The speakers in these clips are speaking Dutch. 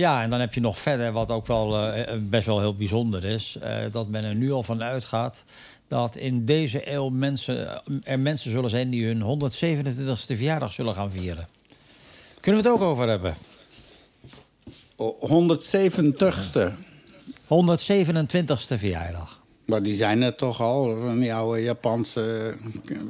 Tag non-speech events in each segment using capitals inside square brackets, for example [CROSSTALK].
Ja, en dan heb je nog verder, wat ook wel eh, best wel heel bijzonder is, eh, dat men er nu al van uitgaat dat in deze eeuw mensen, er mensen zullen zijn die hun 127e verjaardag zullen gaan vieren. Kunnen we het ook over hebben? O, 170ste. 127ste verjaardag. Maar die zijn er toch al, van die oude Japanse...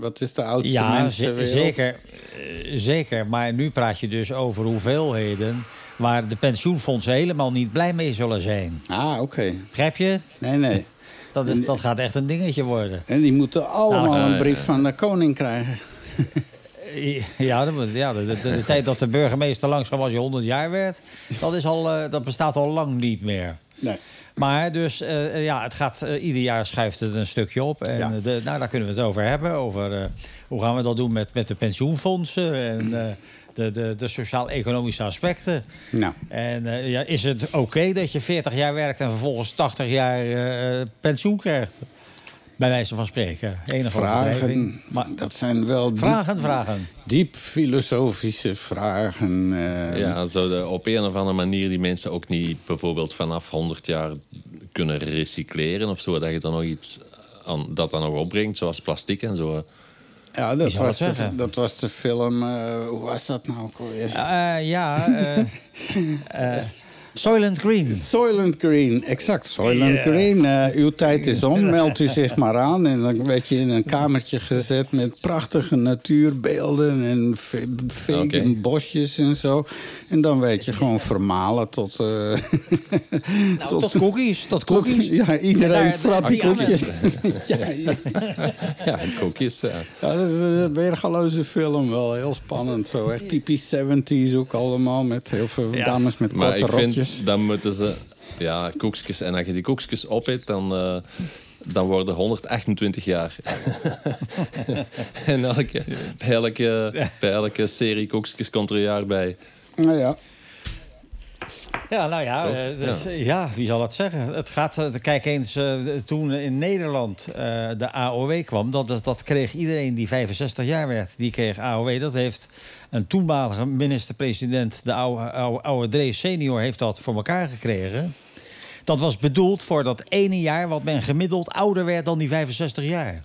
Wat is de oudste Ja, mensen wereld? zeker, eh, zeker. Maar nu praat je dus over hoeveelheden... waar de pensioenfondsen helemaal niet blij mee zullen zijn. Ah, oké. Begrijp je? Nee, nee. [LAUGHS] Dat, is, dat gaat echt een dingetje worden. En die moeten allemaal Nou, een brief van de koning krijgen. [LAUGHS] Ja, moet- ja de, de, de tijd dat de burgemeester langzaam als je 100 jaar werd... dat, is al, eh, dat bestaat al lang niet meer. Nee. Maar dus, eh, ja, het gaat, eh, ieder jaar schuift het een stukje op. En Ja. de, nou, daar kunnen we het over hebben. Over eh, hoe gaan we dat doen met, met de pensioenfondsen en eh, de, de, de sociaal-economische aspecten. Nou, En eh, ja, is het oké dat je 40 jaar werkt en vervolgens 80 jaar eh, pensioen krijgt? Bij wijze van spreken. Enige vragen. Maar, dat zijn wel diep, vragen, vragen. diep filosofische vragen. eh. Ja, zouden op een of andere manier die mensen ook niet bijvoorbeeld vanaf 100 jaar kunnen recycleren of zo, dat je dan nog iets aan, dat dan nog opbrengt, zoals plastic en zo. Ja, dat was, de, dat was de film... eh, hoe was dat nou? Eh, ja, eh, [LAUGHS] Soylent Green. Soylent Green, exact. Soylent Green. Eh, uw tijd is om, meldt u zich maar aan. En dan werd je in een kamertje gezet met prachtige natuurbeelden en ve- vegan bosjes en zo. En dan werd je gewoon vermalen tot... eh, Nou, tot cookies, tot tot- cookies. ja, iedereen frat die koekjes. [LAUGHS] ja, ja. Ja, koekjes. Ja. Ja, dat is een weergaloze film, wel heel spannend. Zo echt typisch 70s ook allemaal, met heel veel Ja. dames met korte ik dan moeten ze... Ja, koekjes. En als je die koekjes opeet, dan, eh, dan worden 128 jaar. [LAUGHS] en elke, bij, elke, bij elke serie koekjes komt er een jaar bij. Nou ja, Ja, nou ja, dus, ja. wie zal het zeggen? Het gaat, eh, kijk eens, eh, toen in Nederland eh, de AOW kwam, dat, dat, dat kreeg iedereen die 65 jaar werd, die kreeg AOW. Dat heeft een toenmalige minister-president, de oude, oude, oude Drees senior, heeft dat voor elkaar gekregen. Dat was bedoeld voor dat ene jaar wat men gemiddeld ouder werd dan die 65 jaar.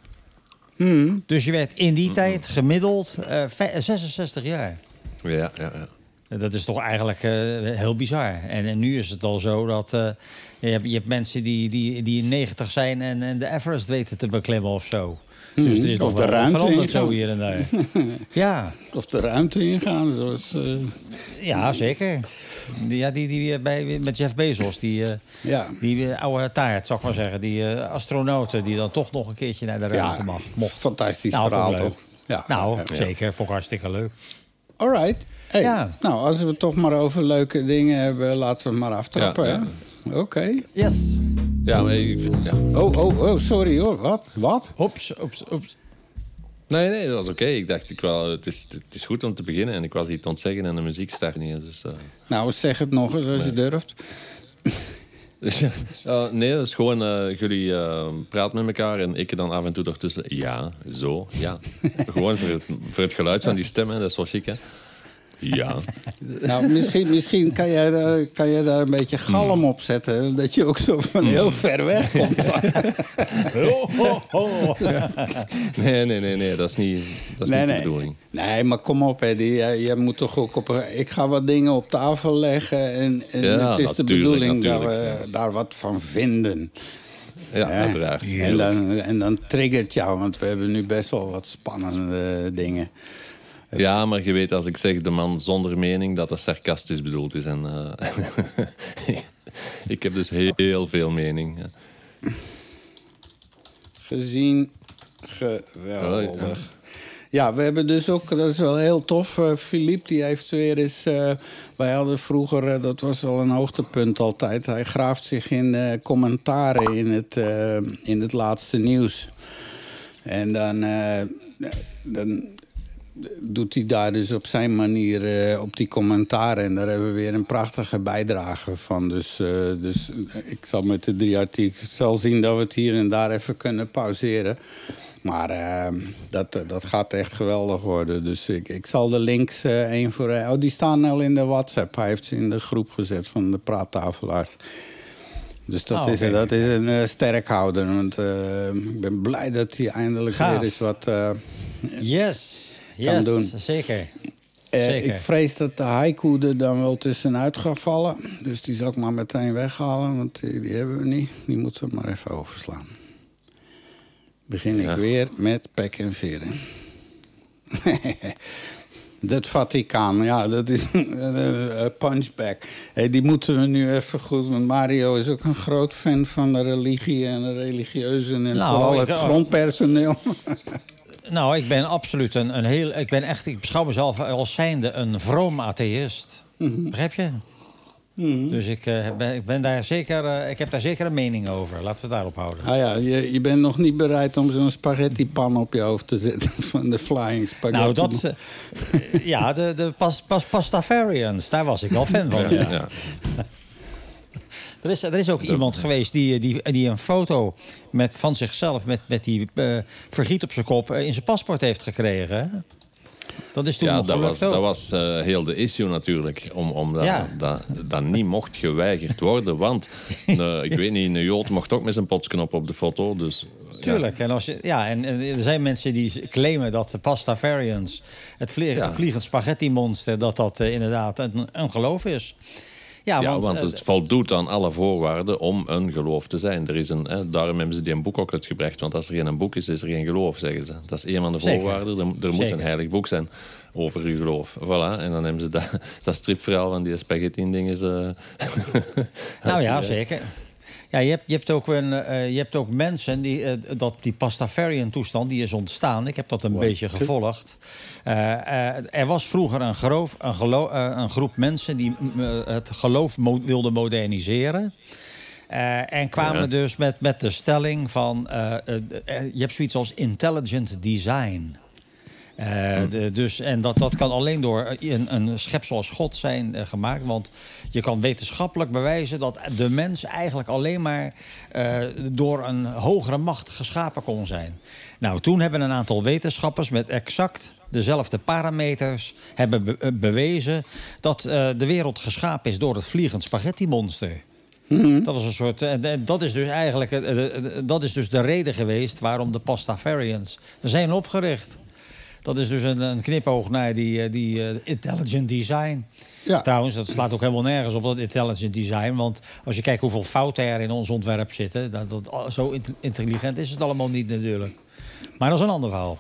Dus je werd in die tijd gemiddeld eh, vij- 66 jaar. Ja, ja, ja. Dat is toch eigenlijk eh, heel bizar. En, en nu is het al zo dat eh, je, hebt, je hebt mensen die, die, die 90 zijn en, en de Everest weten te beklimmen of zo. Dus er is of de ruimte ingaan. zo hier en daar. [LAUGHS] ja, of de ruimte ingaan, zoals... eh, ja, zeker. Ja, die, die bij, met Jeff Bezos, die, ja. die eh, oude taart, zou ik maar zeggen. Die astronauten die dan toch nog een keertje naar de ruimte mag. Mocht. Fantastisch Nou, verhaal, toch? Ja. Nou, ja. zeker. Vond ik hartstikke leuk. All right. Hey, Ja. Nou, als we het toch maar over leuke dingen hebben, laten we het maar aftrappen. Ja, hè? Oké. Yes. ja, maar ik vind... Ja. Oh, oh, oh, sorry hoor. Wat? Wat? Oeps, oeps, oeps. Nee, nee, dat was oké. Ik dacht, ik wel, het, is, het is goed om te beginnen. En ik was iets ontzeggen en de muziek start niet. Dus, eh, Nou, zeg het nog eens als je durft. [LAUGHS] dus. Eh, nee, dat is gewoon, eh, jullie eh, praten met elkaar en ik dan af en toe ertussen. Ja, zo, ja. [LAUGHS] gewoon voor het, voor het geluid van die stemmen, dat is wel chic, hè? Ja. [LAUGHS] Nou, misschien, misschien kan, jij daar, kan jij daar een beetje galm op zetten. Dat je ook zo van heel ver weg komt. [LAUGHS] Nee, nee, nee, nee, dat is niet, dat is Nee, niet nee. de bedoeling. Nee, maar kom op, Eddie. Jij, jij moet toch ook op... Ik ga wat dingen op tafel leggen. En, en Ja, het is de natuurlijk, bedoeling dat we daar wat van vinden. Ja, hè? uiteraard. En dan, en dan triggert jou, want we hebben nu best wel wat spannende dingen. Ja, maar je weet als ik zeg de man zonder mening, dat dat sarcastisch bedoeld is. En, eh, [LAUGHS] ik heb dus heel, heel veel mening. Gezien, geweldig. Oh, ja. Ja, we hebben dus ook, dat is wel heel tof. eh Philippe, die heeft weer eens. eh, wij hadden vroeger, eh, dat was wel een hoogtepunt altijd. Hij graaft zich in eh, commentaren in het, eh, in het laatste nieuws. En dan, eh, dan doet hij daar dus op zijn manier uh, op die commentaren. En daar hebben we weer een prachtige bijdrage van. Dus, uh, dus ik zal met de drie artikels zal zien dat we het hier en daar even kunnen pauzeren. Maar uh, dat, dat gaat echt geweldig worden. Dus ik, ik zal de links één voor... oh, die staan al in de WhatsApp. Hij heeft ze in de groep gezet van de praattafelaars. Dus dat, oh, is, dat is een uh, sterkhouder. Want uh, ik ben blij dat hij eindelijk Gaaf. weer eens wat uh, yes. Yes, doen. Zeker. zeker. Ik vrees dat de haiku er dan wel tussenuit gaat vallen. Dus die zal ik maar meteen weghalen, want die, die hebben we niet. Die moeten we maar even overslaan. Begin ik weer met pek en veren. [LAUGHS] Het Vaticaan, ja, dat is [LAUGHS] een punchback. Hey, die moeten we nu even goed... Want Mario is ook een groot fan van de religie en de religieuzen... en nou, vooral het grondpersoneel. [LAUGHS] Nou, ik ben absoluut een, een heel... Ik ben echt... Ik beschouw mezelf als zijnde een vroom atheïst. Mm Begrijp je? Mhm. Dus ik, uh, ben, ik, ben daar zeker, uh, ik heb daar zeker een mening over. Laten we het daarop houden. Ah ja, je, je bent nog niet bereid om zo'n spaghetti-pan op je hoofd te zetten... [LAUGHS] van de Flying Spaghetti. Nou, dat... Uh, ja, de, de pas, pas, Pastafarians, daar was ik wel fan van. ja. ja. [LAUGHS] Er is, er is ook iemand geweest die, die, die een foto met, van zichzelf... met, met die vergiet op zijn kop in zijn paspoort heeft gekregen. Dat is toen ja, dat was, dat was uh, heel de issue natuurlijk. Om, om dat, ja. dat, dat, niet mocht geweigerd worden. Want uh, [LAUGHS] ik weet niet, een Jood mocht ook met zijn potsknop op de foto. Dus, Tuurlijk. Ja. En, als je, ja, en, er zijn mensen die claimen dat de Pastafarians... het vlieg, vliegend spaghetti monster... dat dat inderdaad een, een geloof is. Ja, want, want, het voldoet aan alle voorwaarden om een geloof te zijn. Er is een, hè, daarom hebben ze die een boek ook uitgebracht. Want als er geen boek is, is er geen geloof, zeggen ze. Dat is een van de voorwaarden. Er, er moet een heilig boek zijn over uw geloof. Voilà. En dan hebben ze dat, [LAUGHS] dat stripverhaal van die spaghetti-dingen. [LAUGHS] nou ja, zeker. Ja, je hebt, je hebt, ook, een, uh, je hebt ook mensen die uh, dat die pastafarian toestand die is ontstaan. Ik heb dat een beetje gevolgd. Uh, er was vroeger een, groof, een, een groep mensen die het geloof mo wilden moderniseren. en kwamen dus met, met de stelling van je hebt zoiets als intelligent design. Uh, de, dus, en dat, dat kan alleen door een, een schepsel als God zijn uh, gemaakt. Want je kan wetenschappelijk bewijzen dat de mens eigenlijk alleen maar uh, door een hogere macht geschapen kon zijn. Nou, toen hebben een aantal wetenschappers met exact dezelfde parameters hebben be bewezen dat de wereld geschapen is door het vliegend spaghetti-monster. Mm Dat was een soort. dat is dus eigenlijk. dat is dus de reden geweest waarom de Pastafarians zijn opgericht. Dat is dus een, een knipoog naar die, eh, die uh, intelligent design. Ja. Trouwens, dat slaat ook helemaal nergens op dat intelligent design. Want als je kijkt hoeveel fouten er in ons ontwerp zitten... Dat, dat, zo intelligent is het allemaal niet natuurlijk. Maar dat is een ander verhaal.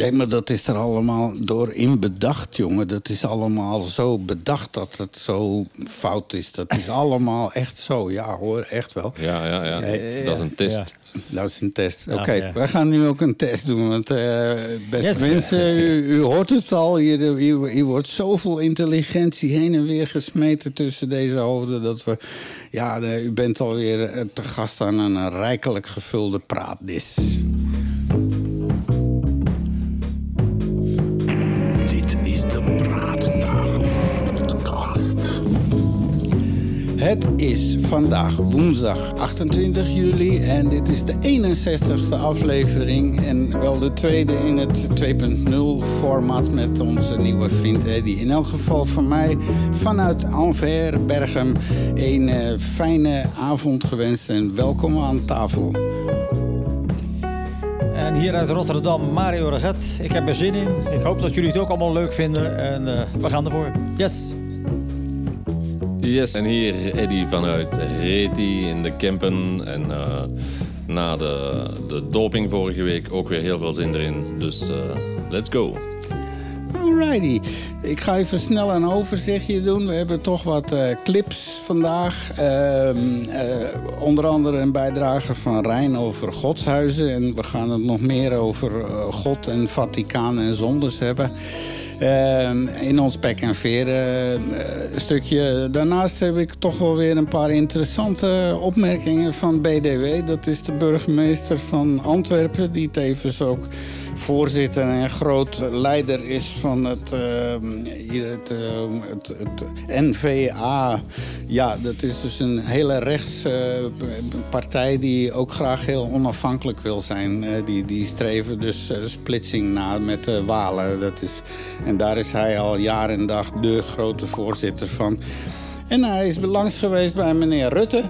Nee, maar dat is er allemaal door in bedacht, jongen. Dat is allemaal zo bedacht dat het zo fout is. Dat is allemaal echt zo. Ja hoor, echt wel. Ja, ja, ja. Dat is een test. Dat is een test. Oké, okay, wij gaan nu ook een test doen. Want uh, beste mensen, u, u, hoort het al. Hier, hier, hier, wordt zoveel intelligentie heen en weer gesmeten tussen deze hoofden. Dat we, ja, u bent alweer eh, te gast aan een rijkelijk gevulde praatdis. Het is vandaag woensdag 28 juli en dit is de 61ste aflevering. En wel de tweede in het 2.0 format met onze nieuwe vriend Eddie. In elk geval van mij vanuit Anvers, Bergen, een uh, fijne avond gewenst en welkom aan tafel. En hier uit Rotterdam, Mario Reget. Ik heb er zin in. Ik hoop dat jullie het ook allemaal leuk vinden. En uh, we gaan ervoor. Yes! Yes, en hier Eddy vanuit Reti in de Kempen. En uh, na de, de doping vorige week ook weer heel veel zin erin. Dus uh, let's go. Alrighty. Ik ga even snel een overzichtje doen. We hebben toch wat uh, clips vandaag. Uh, onder andere een bijdrage van Rijn over godshuizen. En we gaan het nog meer over God en Vaticaan en zondes hebben. Ehm, in ons pek en veer uh, stukje. Daarnaast heb ik toch wel weer een paar interessante opmerkingen van BDW. Dat is de burgemeester van Antwerpen, die tevens ook voorzitter en groot leider is van het, uh, het, het, het, NVA. Ja, dat is dus een hele rechtspartij die ook graag heel onafhankelijk wil zijn. die, die streven dus splitsing na met Walen. Dat is, en daar is hij al jaar en dag de grote voorzitter van. En hij is langs geweest bij meneer Rutte.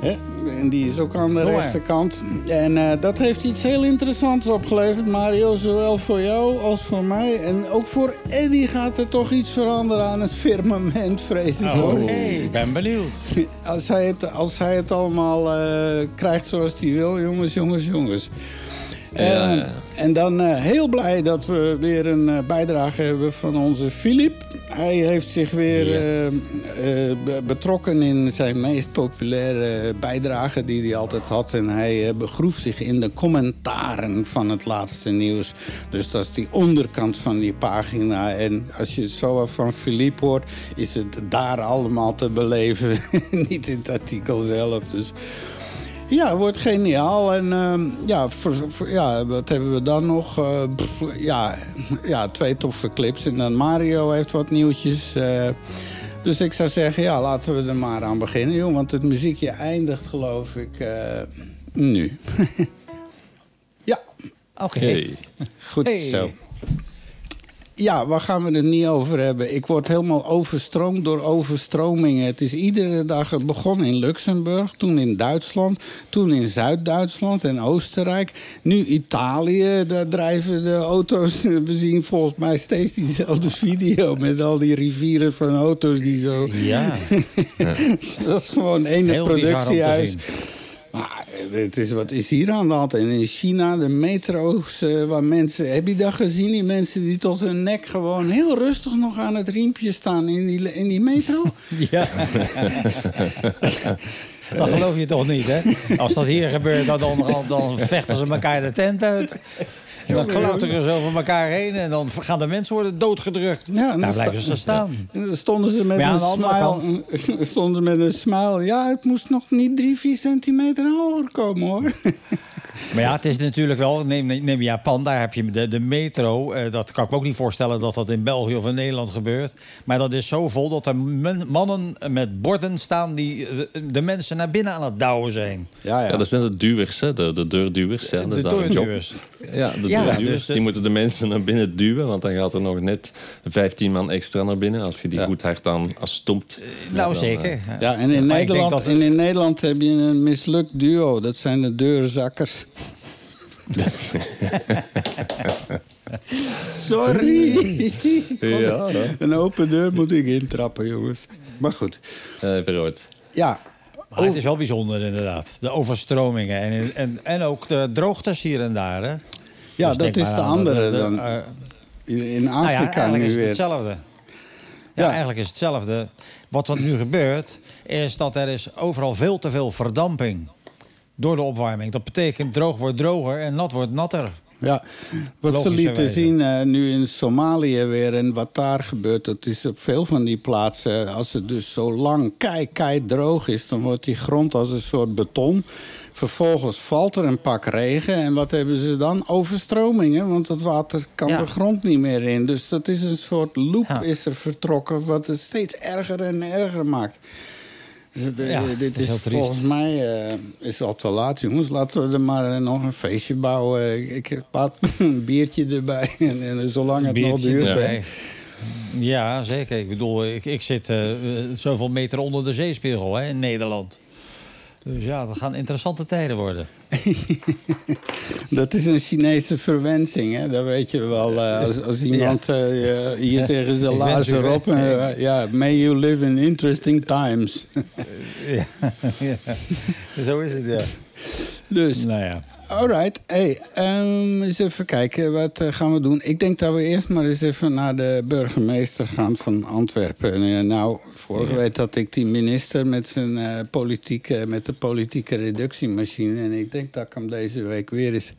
Hè? En die is ook aan de rechtse kant. En uh, dat heeft iets heel interessants opgeleverd, Mario. Zowel voor jou als voor mij. En ook voor Eddie gaat er toch iets veranderen aan het firmament, vrees ik. Oh, ik ben benieuwd. Als hij het, als hij het allemaal uh, krijgt zoals hij wil, jongens, jongens, jongens. Ja. En dan uh, heel blij dat we weer een uh, bijdrage hebben van onze Filip. Hij heeft zich weer yes. uh, betrokken in zijn meest populaire bijdrage die hij altijd had. En hij begroef zich in de commentaren van het laatste nieuws. Dus dat is die onderkant van die pagina. En als je zo van Filip hoort, is het daar allemaal te beleven. [LAUGHS] Niet in het artikel zelf. Dus... Ja, het wordt geniaal. En uh, ja, voor, voor, ja, wat hebben we dan nog? Uh, pff, ja, ja, twee toffe clips. En dan Mario heeft wat nieuwtjes. Uh, dus ik zou zeggen, ja, laten we er maar aan beginnen, joh. Want het muziekje eindigt, geloof ik, nu. [LAUGHS] ja. Oké. Okay. Hey. Goed hey. zo. Ja, waar gaan we het niet over hebben? Ik word helemaal overstroomd door overstromingen. Het is iedere dag het begonnen in Luxemburg, toen in Duitsland, toen in Zuid-Duitsland en Oostenrijk. Nu Italië, daar drijven de auto's. We zien volgens mij steeds diezelfde video met al die rivieren van auto's die zo. Ja. [LAUGHS] Dat is gewoon één productiehuis. Het is, wat is hier aan de hand? En in China, de metro's uh, waar mensen... Heb je dat gezien? Die mensen die tot hun nek gewoon heel rustig nog aan het riempje staan in die, in die metro? [LAUGHS] Ja. [LAUGHS] Dat geloof je toch niet, hè? Als dat hier gebeurt, dan, dan, dan vechten ze elkaar de tent uit. En dan klauteren ze over elkaar heen en dan gaan de mensen worden doodgedrukt. Ja, en dan blijven ze staan. En dan stonden ze met een smile. [LAUGHS] stonden ze met een smile. Ja, het moest nog niet drie, vier centimeter hoger komen, hoor. [LAUGHS] Maar ja, het is natuurlijk wel, neem, neem Japan, daar heb je de, de metro. Uh, dat kan ik me ook niet voorstellen dat dat in België of in Nederland gebeurt. Maar dat is zo vol dat er mannen met borden staan die de, de mensen naar binnen aan het douwen zijn. Ja, ja. ja dat zijn de duwers, hè? De, de deurduwers. Hè? De deurduwers. Ja, de ja. Dus die moeten de mensen naar binnen duwen, want dan gaat er nog net 15 man extra naar binnen als je die goed hard aan als stomt. Uh, nou, dan, zeker. Uh, ja, en in, Nederland, dat... en in Nederland heb je een mislukt duo. Dat zijn de deurzakkers. [LAUGHS] Sorry. Ja, een open deur moet ik intrappen, jongens. Maar goed. Uh, ja. Maar het is wel bijzonder, inderdaad. De overstromingen en, en, en ook de droogtes hier en daar. Hè? Ja, dus dat is de andere de, de, dan. Uh, in Afrika nou ja, eigenlijk nu is het weer. hetzelfde. Ja, ja, eigenlijk is hetzelfde. Wat er nu gebeurt, is dat er is overal veel te veel verdamping door de opwarming. Dat betekent droog wordt droger en nat wordt natter. Ja, wat ze lieten zien uh, nu in Somalië weer en wat daar gebeurt... dat is op veel van die plaatsen... als het dus zo lang kei, kei droog is... dan wordt die grond als een soort beton. Vervolgens valt er een pak regen. En wat hebben ze dan? Overstromingen, want het water kan ja. de grond niet meer in. Dus dat is een soort loop ja. is er vertrokken... wat het steeds erger en erger maakt. Dus ja, dit is, is volgens mij uh, is al te laat, jongens. Laten we er maar uh, nog een feestje bouwen. Ik heb [LAUGHS] een biertje erbij. [LAUGHS] en, en zolang het nog duurt. Ja. ja, zeker. Ik bedoel, ik, ik zit uh, zoveel meter onder de zeespiegel hè, in Nederland. Dus ja, dat gaan interessante tijden worden. [LAUGHS] dat is een Chinese verwensing, hè? Dat weet je wel. Uh, als, als, iemand ja. uh, hier [LAUGHS] tegen zijn lazer op... Uh, ja, may you live in interesting times. [LAUGHS] ja, ja, zo is het, ja. Dus, nou ja. Alright, hey, um, eens even kijken, wat uh, gaan we doen? Ik denk dat we eerst maar eens even naar de burgemeester gaan van Antwerpen. Uh, nou, vorige ja. week had ik die minister met, zijn, uh, politieke, met de politieke reductiemachine. En ik denk dat ik hem deze week weer eens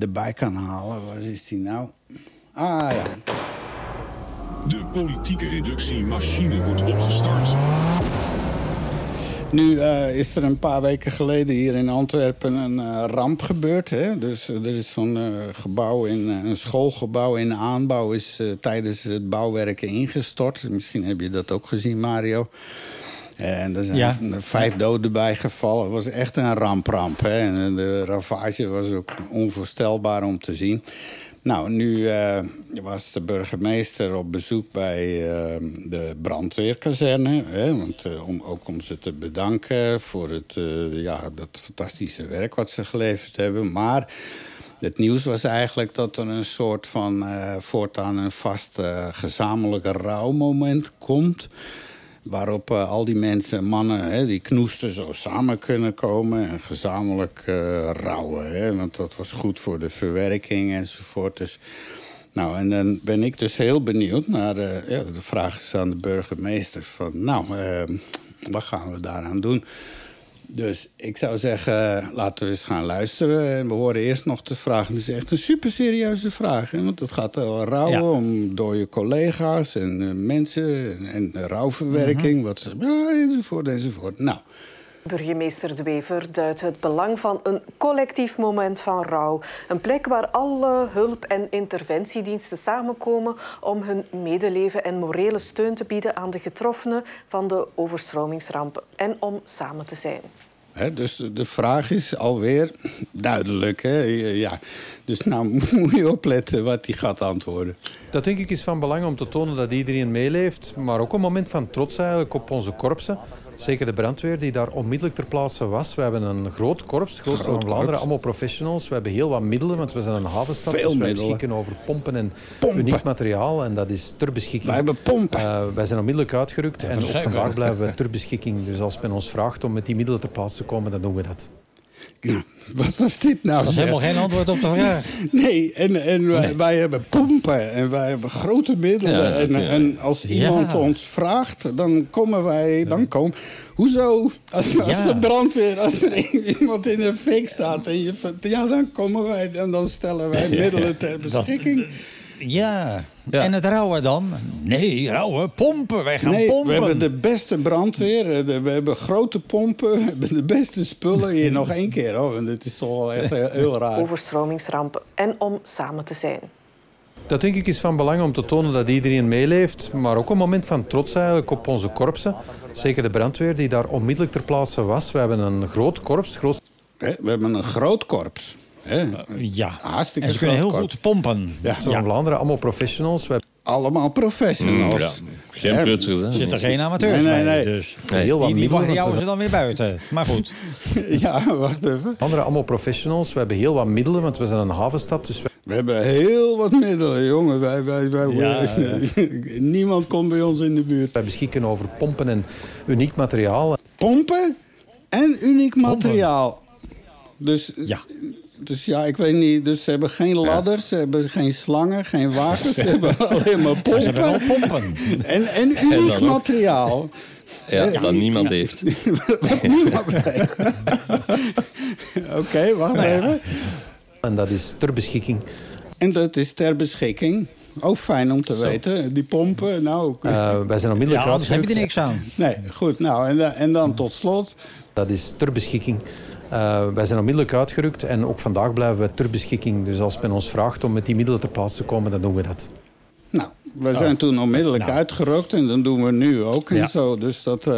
erbij kan halen. Waar is die nou? Ah ja. De politieke reductiemachine wordt opgestart. Nu uh, is er een paar weken geleden hier in Antwerpen een uh, ramp gebeurd. Hè? Dus uh, er is zo'n gebouw, in, een schoolgebouw in aanbouw... is tijdens het bouwwerken ingestort. Misschien heb je dat ook gezien, Mario. En er zijn ja. vijf doden bijgevallen. Het was echt een rampramp. Hè? En de ravage was ook onvoorstelbaar om te zien. Nou, nu uh, was de burgemeester op bezoek bij uh, de brandweerkazerne. Hè, want, uh, om, ook om ze te bedanken voor het, ja, dat fantastische werk wat ze geleverd hebben. Maar het nieuws was eigenlijk dat er een soort van voortaan een vast gezamenlijke rouwmoment komt waarop uh, al die mensen, mannen, hè, die knoesten zo samen kunnen komen en gezamenlijk uh, rouwen. Hè, want dat was goed voor de verwerking enzovoort. Dus, nou, en dan ben ik dus heel benieuwd naar uh, ja, de vraag aan de burgemeester: van, nou, wat gaan we daaraan doen? Dus ik zou zeggen, laten we eens gaan luisteren. En we horen eerst nog de vraag. Het is echt een super serieuze vraag. Hè? Want het gaat wel rouwen ja. om door je collega's en uh, mensen. En, en rouwverwerking. Mm Wat ze, ja, enzovoort, enzovoort. Nou. Burgemeester De Wever duidt het belang van een collectief moment van rouw. Een plek waar alle hulp- en interventiediensten samenkomen om hun medeleven en morele steun te bieden aan de getroffenen van de overstromingsrampen en om samen te zijn. He, dus de vraag is alweer duidelijk. Hè? Ja. Dus nou [LAUGHS] moet je opletten wat hij gaat antwoorden. Dat denk ik is van belang om te tonen dat iedereen meeleeft. Maar ook een moment van trots eigenlijk op onze korpsen. Zeker de brandweer die daar onmiddellijk ter plaatse was. We hebben een groot korps, het grootste van Vlaanderen, allemaal professionals. We hebben heel wat middelen, want we zijn een havenstad. Veel dus wij beschikken over pompen en pompen. uniek materiaal. En dat is ter beschikking. Wij hebben pompen. Uh, wij zijn onmiddellijk uitgerukt. En ook vandaag blijven we ter beschikking. Dus als men ons vraagt om met die middelen ter plaatse te komen, dan doen we dat. Wat was dit nou? Dat is helemaal geen antwoord op de vraag. Nee, en, en wij, nee. wij, hebben pompen en wij hebben grote middelen. Ja, en, en, als iemand ja. ons vraagt, dan komen wij... Dan komen, hoezo? Als, als de brandweer, als er iemand in een fik staat... En je, ja, dan komen wij en dan stellen wij [LAUGHS] middelen ter beschikking. Dat, ja. Ja. En het rouwen dan? Nee, rouwen, pompen. Wij gaan nee, pompen. We hebben de beste brandweer. We hebben grote pompen. [LAUGHS] We hebben de beste spullen. Hier nog één keer. Hoor. En dit is toch wel echt heel raar. Overstromingsrampen. En om samen te zijn. Dat denk ik is van belang om te tonen dat iedereen meeleeft. Maar ook een moment van trots eigenlijk op onze korpsen. Zeker de brandweer die daar onmiddellijk ter plaatse was. We hebben een groot korps. Groot... We hebben een groot korps. Ja, hartstikke en ze kunnen heel goed pompen. Ja. Vlaanderen, allemaal professionals. We allemaal professionals. Mm, ja. Geen prutsers, hè? Er zitten geen amateurs nee, nee, nee. bij, dus nee. Heel die, die jouwen ze dan weer buiten. Maar goed. [LAUGHS] ja, wacht even. Andere allemaal professionals. We hebben heel wat middelen, want we zijn een havenstad. Dus we... we hebben heel wat middelen, jongen. Wij, wij, wij, ja, ja. [LAUGHS] Niemand komt bij ons in de buurt. Wij beschikken over pompen en uniek materiaal. Pompen en uniek materiaal. Dus ja. Dus ja, ik weet niet. Dus ze hebben geen ladders, ze hebben geen slangen, geen wagens. Ze hebben alleen maar pompen. Ze hebben wel pompen. En, en uniek en materiaal. Ja, dat niemand ja. heeft. [LAUGHS] Wat niemand [LAUGHS] heeft. [LAUGHS] Oké, okay, wacht nou ja. even. En dat is ter beschikking. En dat is ter beschikking. Ook fijn om te Zo. weten. Die pompen, nou... Uh, wij zijn onmiddellijk ja, anders heb je er niks aan. Nee, goed. Nou, en, en dan tot slot... Dat is ter beschikking. Uh, wij zijn onmiddellijk uitgerukt en ook vandaag blijven we ter beschikking. Dus als men ons vraagt om met die middelen ter plaatse te komen, dan doen we dat. Nou, we zijn oh. toen onmiddellijk nou. uitgerukt en dat doen we nu ook en ja. zo. Dus dat uh,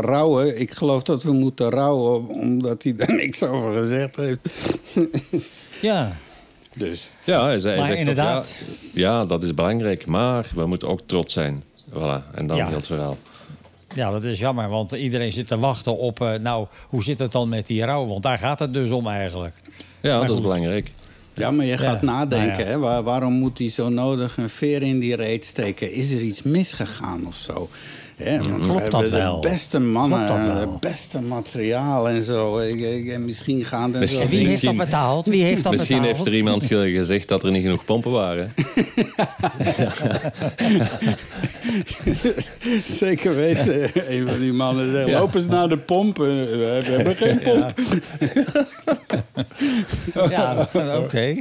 rouwen, ik geloof dat we moeten rouwen omdat hij daar [LAUGHS] niks over gezegd heeft. [LAUGHS] ja. Dus. Ja, hij zei, maar hij inderdaad. Ook, ja, ja, dat is belangrijk, maar we moeten ook trots zijn. Voilà, en dan Ja. heel het verhaal. Ja, dat is jammer, want iedereen zit te wachten op... eh, nou, hoe zit het dan met die rouw? Want daar gaat het dus om eigenlijk. Ja, Maar dat is belangrijk. Ja, maar je gaat Ja, nadenken, nou ja. hè? Waar- waarom moet hij zo nodig een veer in die reet steken? Is er iets misgegaan of zo? We Klopt dat hebben wel? De beste mannen, Klopt dat wel? het beste materiaal en zo. Ik, ik- en misschien gaan er Misschien- zo... Wie heeft dat Misschien- betaald? Wie heeft dat Misschien betaald? heeft er iemand ge- gezegd dat er niet genoeg pompen waren. [LAUGHS] Zeker weten. Een van die mannen zegt, Ja. loop eens naar de pomp. We hebben- we hebben geen pomp. Ja, oké.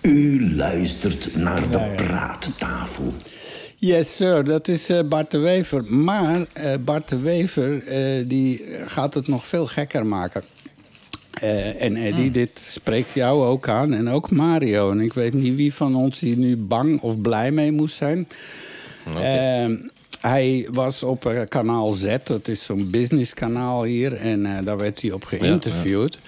U luistert naar de praattafel. Yes, sir. Dat is uh, Bart de Wever. Maar uh, Bart de Wever die gaat het nog veel gekker maken. en Eddie, hmm. dit spreekt jou ook aan. En ook Mario. En ik weet niet wie van ons hier nu bang of blij mee moest zijn. Okay. Ehm, hij was op kanaal Z, dat is zo'n businesskanaal hier. En daar werd hij op geïnterviewd.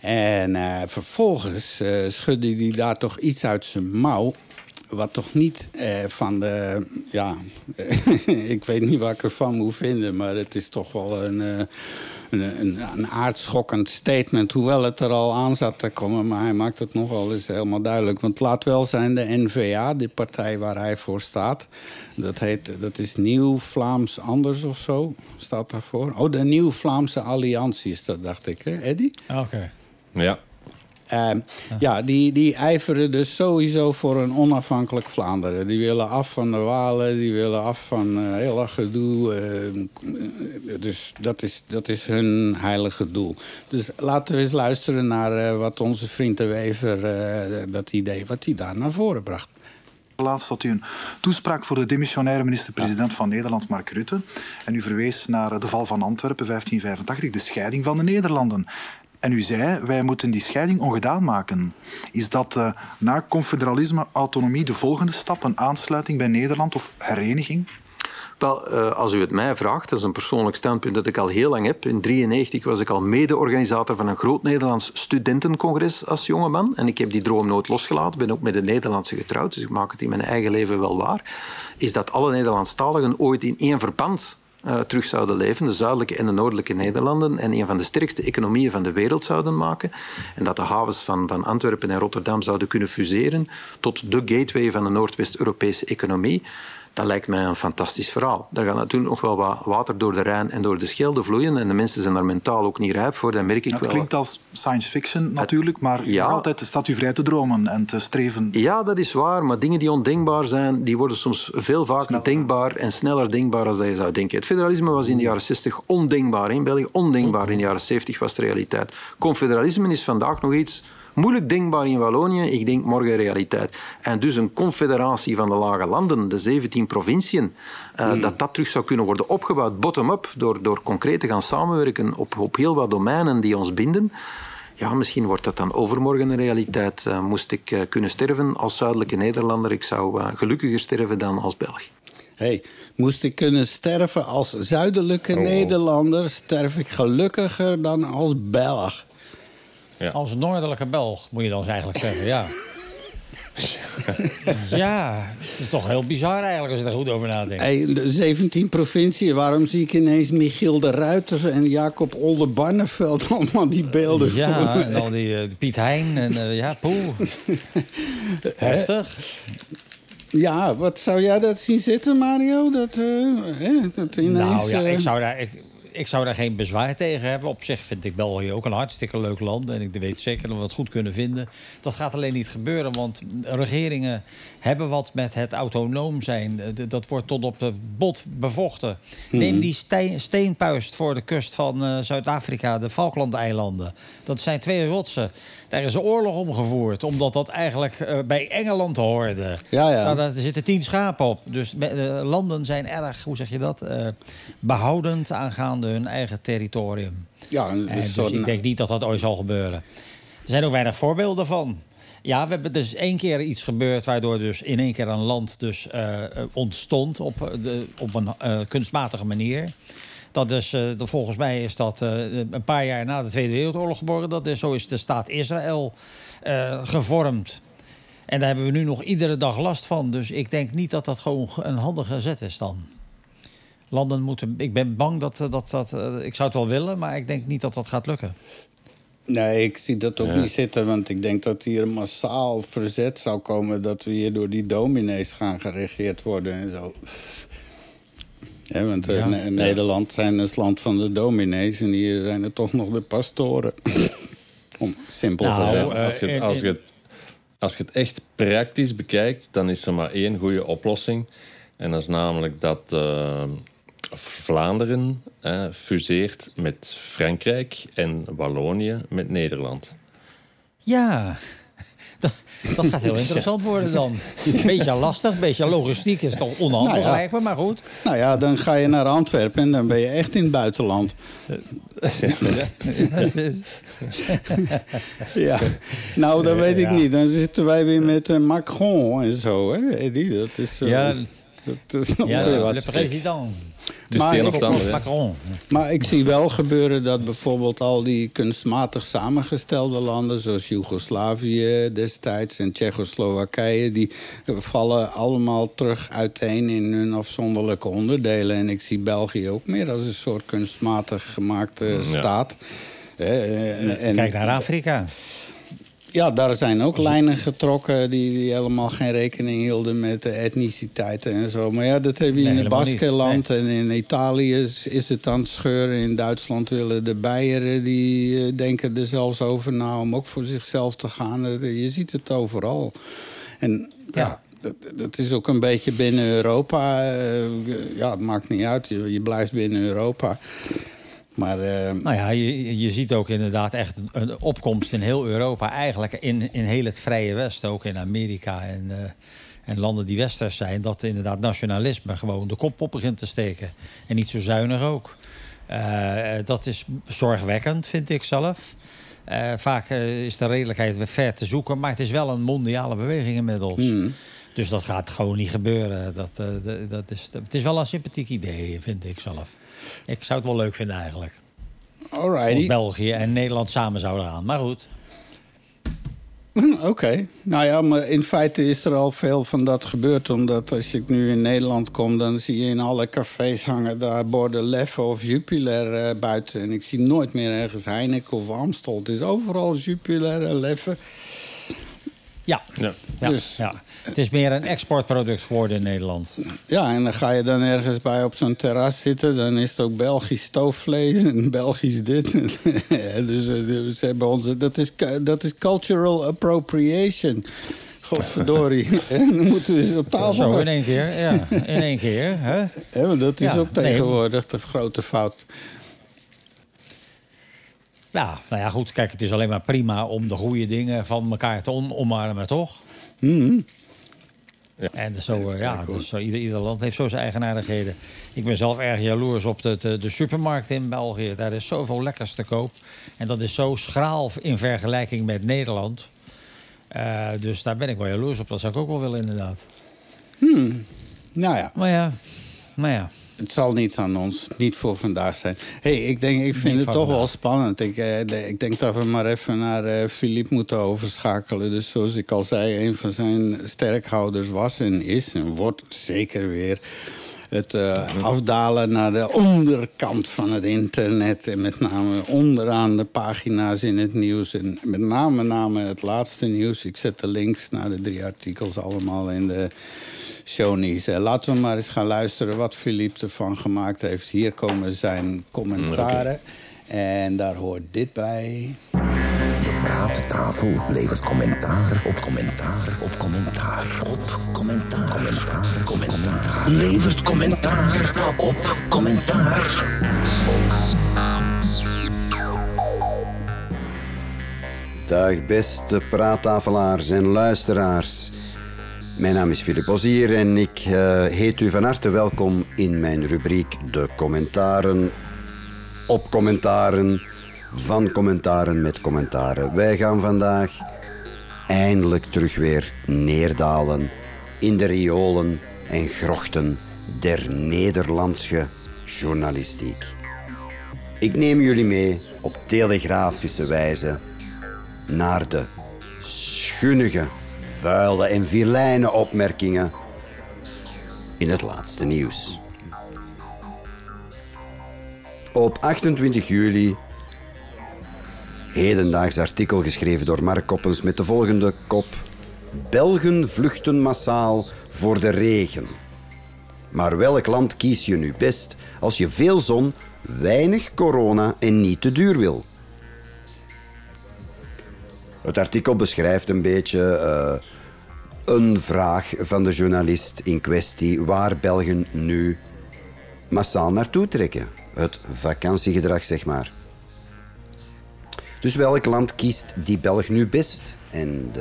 En vervolgens schudde hij daar toch iets uit zijn mouw wat toch niet eh, van de. Ja, [LAUGHS] ik weet niet wat ik ervan moet vinden, maar het is toch wel een, uh, een, een, een, aardschokkend statement. Hoewel het er al aan zat te komen, maar hij maakt het nog wel eens helemaal duidelijk. Want laat wel zijn, de NVA, die partij waar hij voor staat, dat, heet, dat is Nieuw Vlaams Anders of zo, staat daarvoor. Oh, de Nieuw Vlaamse Alliantie is dat, dacht ik, hè, Eddie? Oké. Ja. Uh, ja, die, die ijveren dus sowieso voor een onafhankelijk Vlaanderen. Die willen af van de Walen, die willen af van uh, heel erg gedoe. Uh, dus dat is, dat is hun heilige doel. Dus laten we eens luisteren naar wat onze vriend de Wever, dat idee, wat hij daar naar voren bracht. Laatst had u een toespraak voor de demissionaire minister-president van Nederland, Mark Rutte. En u verwees naar de val van Antwerpen 1585, de scheiding van de Nederlanden. En u zei, wij moeten die scheiding ongedaan maken. Is dat uh, na confederalisme, autonomie de volgende stap, een aansluiting bij Nederland of hereniging? Wel, uh, als u het mij vraagt, dat is een persoonlijk standpunt dat ik al heel lang heb. In 1993 was ik al mede-organisator van een groot Nederlands studentencongres als jongeman. En ik heb die droom nooit losgelaten. ben ook met een Nederlandse getrouwd, dus ik maak het in mijn eigen leven wel waar. Is dat alle Nederlandstaligen ooit in één verband uh, terug zouden leven, de zuidelijke en de noordelijke Nederlanden, en een van de sterkste economieën van de wereld zouden maken. En dat de havens van, van Antwerpen en Rotterdam zouden kunnen fuseren tot de gateway van de Noordwest-Europese economie. Dat lijkt mij een fantastisch verhaal. Daar gaat natuurlijk nog wel wat water door de Rijn en door de Schelde vloeien. En de mensen zijn daar mentaal ook niet rijp voor. Dat merk ik dat wel. klinkt als science fiction natuurlijk, maar ja, altijd staat u vrij te dromen en te streven. Ja, dat is waar. Maar dingen die ondenkbaar zijn, die worden soms veel vaker denkbaar en sneller denkbaar als dat je zou denken. Het federalisme was in de jaren 60 ondenkbaar in België. Ondenkbaar in de jaren 70 was de realiteit. Confederalisme is vandaag nog iets Moeilijk denkbaar in Wallonië, ik denk morgen realiteit. En dus een confederatie van de lage landen, de 17 provinciën, uh, dat dat terug zou kunnen worden opgebouwd bottom-up door, door concreet te gaan samenwerken op, op heel wat domeinen die ons binden. Ja, misschien wordt dat dan overmorgen een realiteit. Uh, moest ik uh, kunnen sterven als zuidelijke Nederlander, ik zou gelukkiger sterven dan als Belg. Hey, moest ik kunnen sterven als zuidelijke oh. Nederlander, sterf ik gelukkiger dan als Belg. Ja. Als noordelijke Belg, moet je dan eigenlijk zeggen, ja. [LAUGHS] ja, het is toch heel bizar eigenlijk als je er goed over nadenkt. Hey, de 17 provinciën, waarom zie ik ineens Michiel de Ruiter en Jacob Oldenbarneveld [LAUGHS] allemaal die beelden Ja, en al die uh, Piet Hein en uh, ja, poeh. [LAUGHS] Heftig. Ja, wat zou jij dat zien zitten, Mario? Dat, uh, hè, dat ineens, nou ja, ik zou daar... Ik, ik zou daar geen bezwaar tegen hebben. Op zich vind ik België ook een hartstikke leuk land. En ik weet zeker dat we het goed kunnen vinden. Dat gaat alleen niet gebeuren, want regeringen hebben wat met het autonoom zijn. Dat wordt tot op de bot bevochten. Neem mhm. die steenpuist voor de kust van uh, Zuid-Afrika, de Falklandeilanden. Dat zijn twee rotsen. Daar is een oorlog om gevoerd, omdat dat eigenlijk uh, bij Engeland hoorde. Ja, ja. Nou, daar zitten tien schapen op. Dus uh, landen zijn erg, hoe zeg je dat, behoudend aangaande hun eigen territorium. Ja, dus, dus ik denk niet dat dat ooit zal gebeuren. Er zijn ook weinig voorbeelden van. Ja, we hebben dus één keer iets gebeurd waardoor dus in één keer een land dus uh, ontstond op, de, op een kunstmatige manier. Dat is, volgens mij is dat een paar jaar na de Tweede Wereldoorlog geboren. Dat zo is de staat Israël gevormd. En daar hebben we nu nog iedere dag last van. Dus ik denk niet dat dat gewoon een handige zet is dan. Landen moeten. Ik ben bang dat dat. dat ik zou het wel willen, maar ik denk niet dat dat gaat lukken. Nee, ik zie dat ook niet zitten. Want ik denk dat hier massaal verzet zou komen... dat we hier door die dominees gaan geregeerd worden en zo. Ja, want uh, Nederland zijn het land van de dominees... en hier zijn er toch nog de pastoren. [COUGHS] Om simpel nou, gezegd. Uh, als, je, als, je het, als je het echt praktisch bekijkt... dan is er maar één goede oplossing. En dat is namelijk dat... Uh, Vlaanderen eh, fuseert met Frankrijk en Wallonië met Nederland. Ja, dat gaat heel [LAUGHS] interessant worden dan. Een beetje lastig, een beetje logistiek is toch onhandig Nou ja. lijkt me, maar goed. Nou ja, dan ga je naar Antwerpen en dan ben je echt in het buitenland. [LAUGHS] Ja, nou dat weet ik Ja. niet. Dan zitten wij weer met eh, Macron en zo, hè, Eddie? Dat is, eh, Ja, dat is nog ja wat. president. Dus Maar ik- ander. Maar ik zie wel gebeuren dat bijvoorbeeld al die kunstmatig samengestelde landen, zoals Joegoslavië destijds en Tsjechoslowakije, die vallen allemaal terug uiteen in hun afzonderlijke onderdelen. En ik zie België ook meer als een soort kunstmatig gemaakte staat. Hè, en- en- Kijk naar Afrika. Ja, daar zijn ook lijnen getrokken die, die helemaal geen rekening hielden met de etniciteiten en zo. Maar ja, dat heb je Nee, in het. Baskeland en in Italië is, is het aan het scheuren. In Duitsland willen de Beieren, die eh, denken er zelfs over na om ook voor zichzelf te gaan. Eh, Je ziet het overal. En ja, Ja. dat, dat is ook een beetje binnen Europa. eh, ja, het maakt niet uit, je, je blijft binnen Europa. Maar eh, Nou ja, je, je ziet ook inderdaad echt een, opkomst in heel Europa. Eigenlijk in, in heel het Vrije Westen, ook in Amerika en, eh, en landen die westers zijn. Dat inderdaad nationalisme gewoon de kop op begint te steken. En niet zo zuinig ook. Eh, dat is zorgwekkend, vind ik zelf. Vaak is de redelijkheid weer ver te zoeken. Maar het is wel een mondiale beweging inmiddels. Dus dat gaat gewoon niet gebeuren. Dat, dat, dat is, het is wel een sympathiek idee, vind ik zelf. Ik zou het wel leuk vinden eigenlijk. Als alrighty. België en Nederland samen zouden gaan. Maar goed. [LAUGHS] Oké. Nou ja, maar in feite is er al veel van dat gebeurd. Omdat als ik nu in Nederland kom, dan zie je in alle cafés hangen daar borden Leffe of Jupiler eh, buiten. En ik zie nooit meer ergens Heineken of Amstel. Het is overal Jupiler en Leffe. Ja. Ja. Ja, Dus- ja. Het is meer een exportproduct geworden in Nederland. Ja, en dan ga je dan ergens bij op zo'n terras zitten. Dan is het ook Belgisch stoofvlees en [LAUGHS] Belgisch dit. [LAUGHS] Dus dus hebben onze, dat, is, dat is cultural appropriation. Godverdorie. [LAUGHS] en dan moeten we eens op tafel Zo gaan in één keer. Ja, in één keer. Hè? Ja, want dat is Ja, ook nee. tegenwoordig de grote fout. Ja, nou ja, goed. Kijk, het is alleen maar prima om de goede dingen van elkaar te omarmen, toch? Ja. En zo, eh, ja, dus zo, ieder, ieder land heeft zo zijn eigenaardigheden. Ik ben zelf erg jaloers op de, de, de supermarkt in België. Daar is zoveel lekkers te koop. En dat is zo schraal in vergelijking met Nederland. Eh, dus daar ben ik wel jaloers op. Dat zou ik ook wel willen, inderdaad. Nou ja, Maar ja, maar ja. Het zal niet aan ons, niet voor vandaag zijn. hey, ik, denk, ik vind Niet het toch wel spannend. Ik, eh, ik denk dat we maar even naar eh Philippe moeten overschakelen. Dus zoals ik al zei, een van zijn sterkhouders was en is en wordt zeker weer... het eh, afdalen naar de onderkant van het internet. En met name onderaan de pagina's in het nieuws. En met name, name het laatste nieuws. Ik zet de links naar de drie artikels allemaal in de shownies. Eh, laten we maar eens gaan luisteren wat Philippe ervan gemaakt heeft. Hier komen zijn commentaren. En daar hoort dit bij. De praattafel levert commentaar op commentaar op commentaar op commentaar. Commentaar, commentaar. Levert commentaar op commentaar. Dag beste praattafelaars en luisteraars. Mijn naam is Filip Ozier en ik eh, heet u van harte welkom in mijn rubriek De Commentaren op commentaren van commentaren met commentaren. Wij gaan vandaag eindelijk terug weer neerdalen in de riolen en grochten der Nederlandse journalistiek. Ik neem jullie mee op telegrafische wijze naar de schunnige, vuile en vilijne opmerkingen in het laatste nieuws. Op 28 juli, hedendaags artikel geschreven door Mark Koppens met de volgende kop: Belgen vluchten massaal voor de regen. Maar welk land kies je nu best als je veel zon, weinig corona en niet te duur wil? Het artikel beschrijft een beetje eh, een vraag van de journalist in kwestie waar Belgen nu massaal naartoe trekken. Het vakantiegedrag, zeg maar. Dus welk land kiest die Belg nu best? En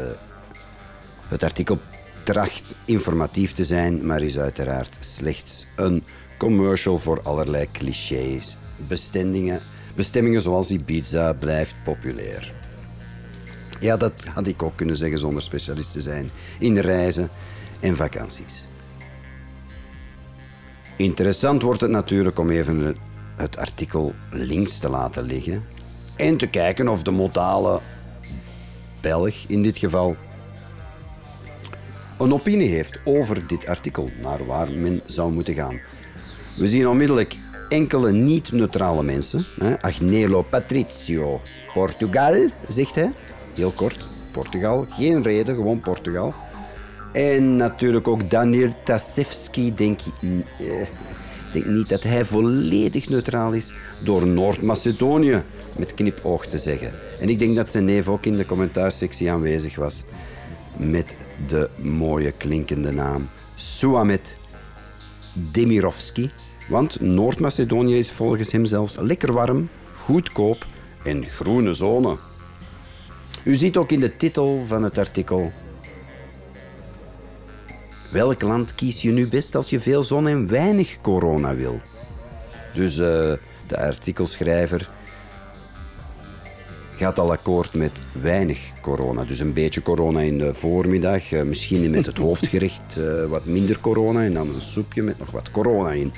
Het artikel tracht informatief te zijn, maar is uiteraard slechts een commercial voor allerlei clichés. Bestemmingen, bestemmingen zoals Ibiza blijft populair. Ja, dat had ik ook kunnen zeggen zonder specialist te zijn in reizen en vakanties. Interessant wordt het natuurlijk om even het artikel links te laten liggen en te kijken of de modale Belg in dit geval een opinie heeft over dit artikel, naar waar men zou moeten gaan. We zien onmiddellijk enkele niet-neutrale mensen. Hè? Agnello Patricio, Portugal, zegt hij. Heel kort, Portugal. Geen reden, gewoon Portugal. En natuurlijk ook Daniel Tasevski, denk ik. eh, Ik denk niet dat hij volledig neutraal is door Noord-Macedonië met knipoog te zeggen. En ik denk dat zijn neef ook in de commentaarsectie aanwezig was met de mooie klinkende naam Suamet Demirovski. Want Noord-Macedonië is volgens hem zelfs lekker warm, goedkoop en groene zone. U ziet ook in de titel van het artikel. Welk land kies je nu best als je veel zon en weinig corona wil? Dus eh, de artikelschrijver gaat al akkoord met weinig corona. Dus een beetje corona in de voormiddag. eh, misschien met het [LAUGHS] hoofdgerecht eh, wat minder corona. En dan een soepje met nog wat corona in.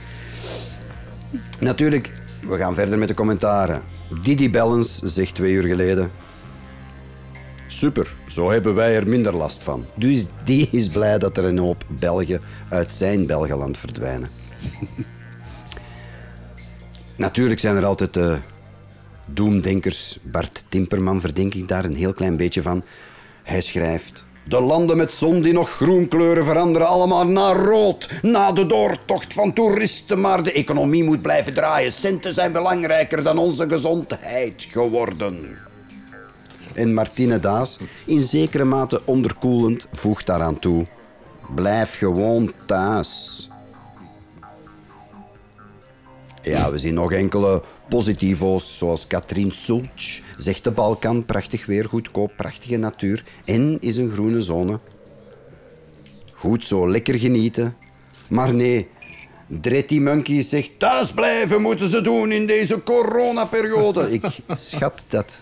Natuurlijk, we gaan verder met de commentaren. Didi Bellens zegt twee uur geleden... Super, zo hebben wij er minder last van. Dus die is blij dat er een hoop Belgen uit zijn Belgeland verdwijnen. [LAUGHS] Natuurlijk zijn er altijd de doemdenkers. Bart Timperman verdenk ik daar een heel klein beetje van. Hij schrijft... De landen met zon die nog groen kleuren veranderen allemaal naar rood. Na de doortocht van toeristen. Maar de economie moet blijven draaien. Centen zijn belangrijker dan onze gezondheid geworden. En Martine Daas, in zekere mate onderkoelend, voegt daaraan toe. Blijf gewoon thuis. Ja, we zien nog enkele positivo's, zoals Katrien Sulc. Zegt de Balkan, prachtig weer, goedkoop, prachtige natuur. En is een groene zone. Goed zo, lekker genieten. Maar nee, Dretty Monkey zegt thuis blijven moeten ze doen in deze coronaperiode. Ik schat dat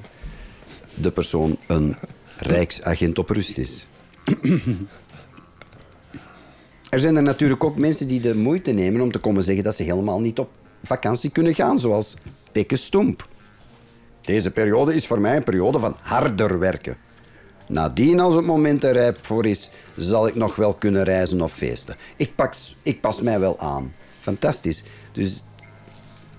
de persoon een rijksagent op rust is. Er zijn er natuurlijk ook mensen die de moeite nemen om te komen zeggen dat ze helemaal niet op vakantie kunnen gaan, zoals Pikke Stoemp. Deze periode is voor mij een periode van harder werken. Nadien, als het moment er rijp voor is, zal ik nog wel kunnen reizen of feesten. Ik, pak, ik pas mij wel aan. Fantastisch. Dus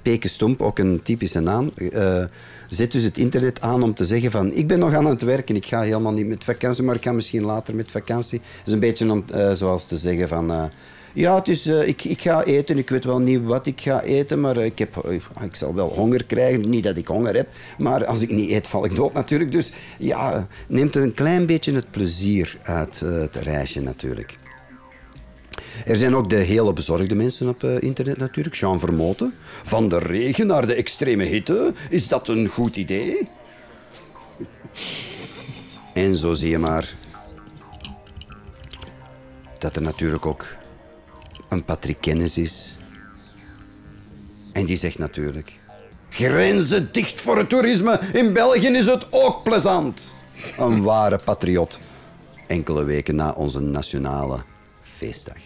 Peke Stomp, ook een typische naam, eh, zet dus het internet aan om te zeggen van ik ben nog aan het werken, ik ga helemaal niet met vakantie, maar ik ga misschien later met vakantie. Het is een beetje om, eh, zoals te zeggen van eh, ja, het is, ik, ik ga eten, ik weet wel niet wat ik ga eten, maar ik, heb, ik zal wel honger krijgen. Niet dat ik honger heb, maar als ik niet eet, val ik dood natuurlijk. Dus ja, neemt een klein beetje het plezier uit het reisje natuurlijk. Er zijn ook de hele bezorgde mensen op eh, internet natuurlijk. Jean Vermoten. Van de regen naar de extreme hitte. Is dat een goed idee? [LAUGHS] En zo zie je maar dat er natuurlijk ook een Patrick Kennis is. En die zegt natuurlijk... Grenzen dicht voor het toerisme. In België is het ook plezant. Een ware patriot. Enkele weken na onze nationale feestdag.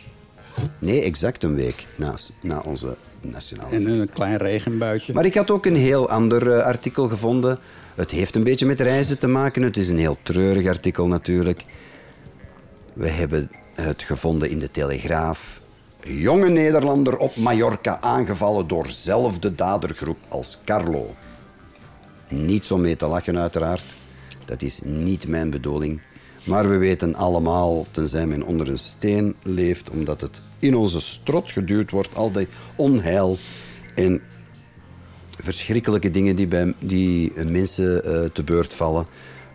Nee, exact een week na, na onze nationale En feestdag. een klein regenbuitje. Maar ik had ook een heel ander eh, artikel gevonden. Het heeft een beetje met reizen te maken. Het is een heel treurig artikel natuurlijk. We hebben het gevonden in de Telegraaf. Jonge Nederlander op Mallorca aangevallen door zelfde dadergroep als Carlo. Niet om mee te lachen, uiteraard. Dat is niet mijn bedoeling. Maar we weten allemaal, tenzij men onder een steen leeft, omdat het in onze strot geduwd wordt, al die onheil en verschrikkelijke dingen die bij die mensen eh, te beurt vallen.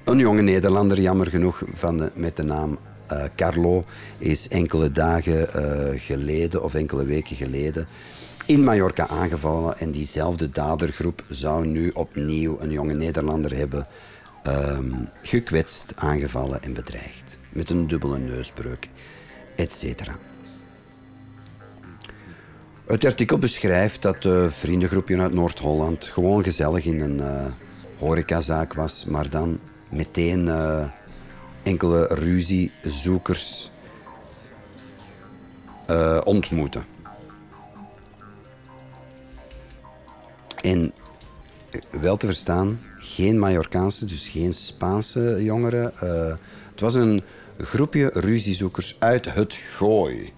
Een jonge Nederlander, jammer genoeg, van de, met de naam eh, Carlo, is enkele dagen eh, geleden of enkele weken geleden in Mallorca aangevallen. En diezelfde dadergroep zou nu opnieuw een jonge Nederlander hebben ehm, gekwetst, aangevallen en bedreigd. Met een dubbele neusbreuk, etc. Het artikel beschrijft dat een vriendengroepje uit Noord-Holland gewoon gezellig in een uh, horecazaak was, maar dan meteen uh, enkele ruziezoekers uh, ontmoeten. En wel te verstaan, geen Mallorcaanse, dus geen Spaanse jongeren. het was een groepje ruziezoekers uit het Gooi.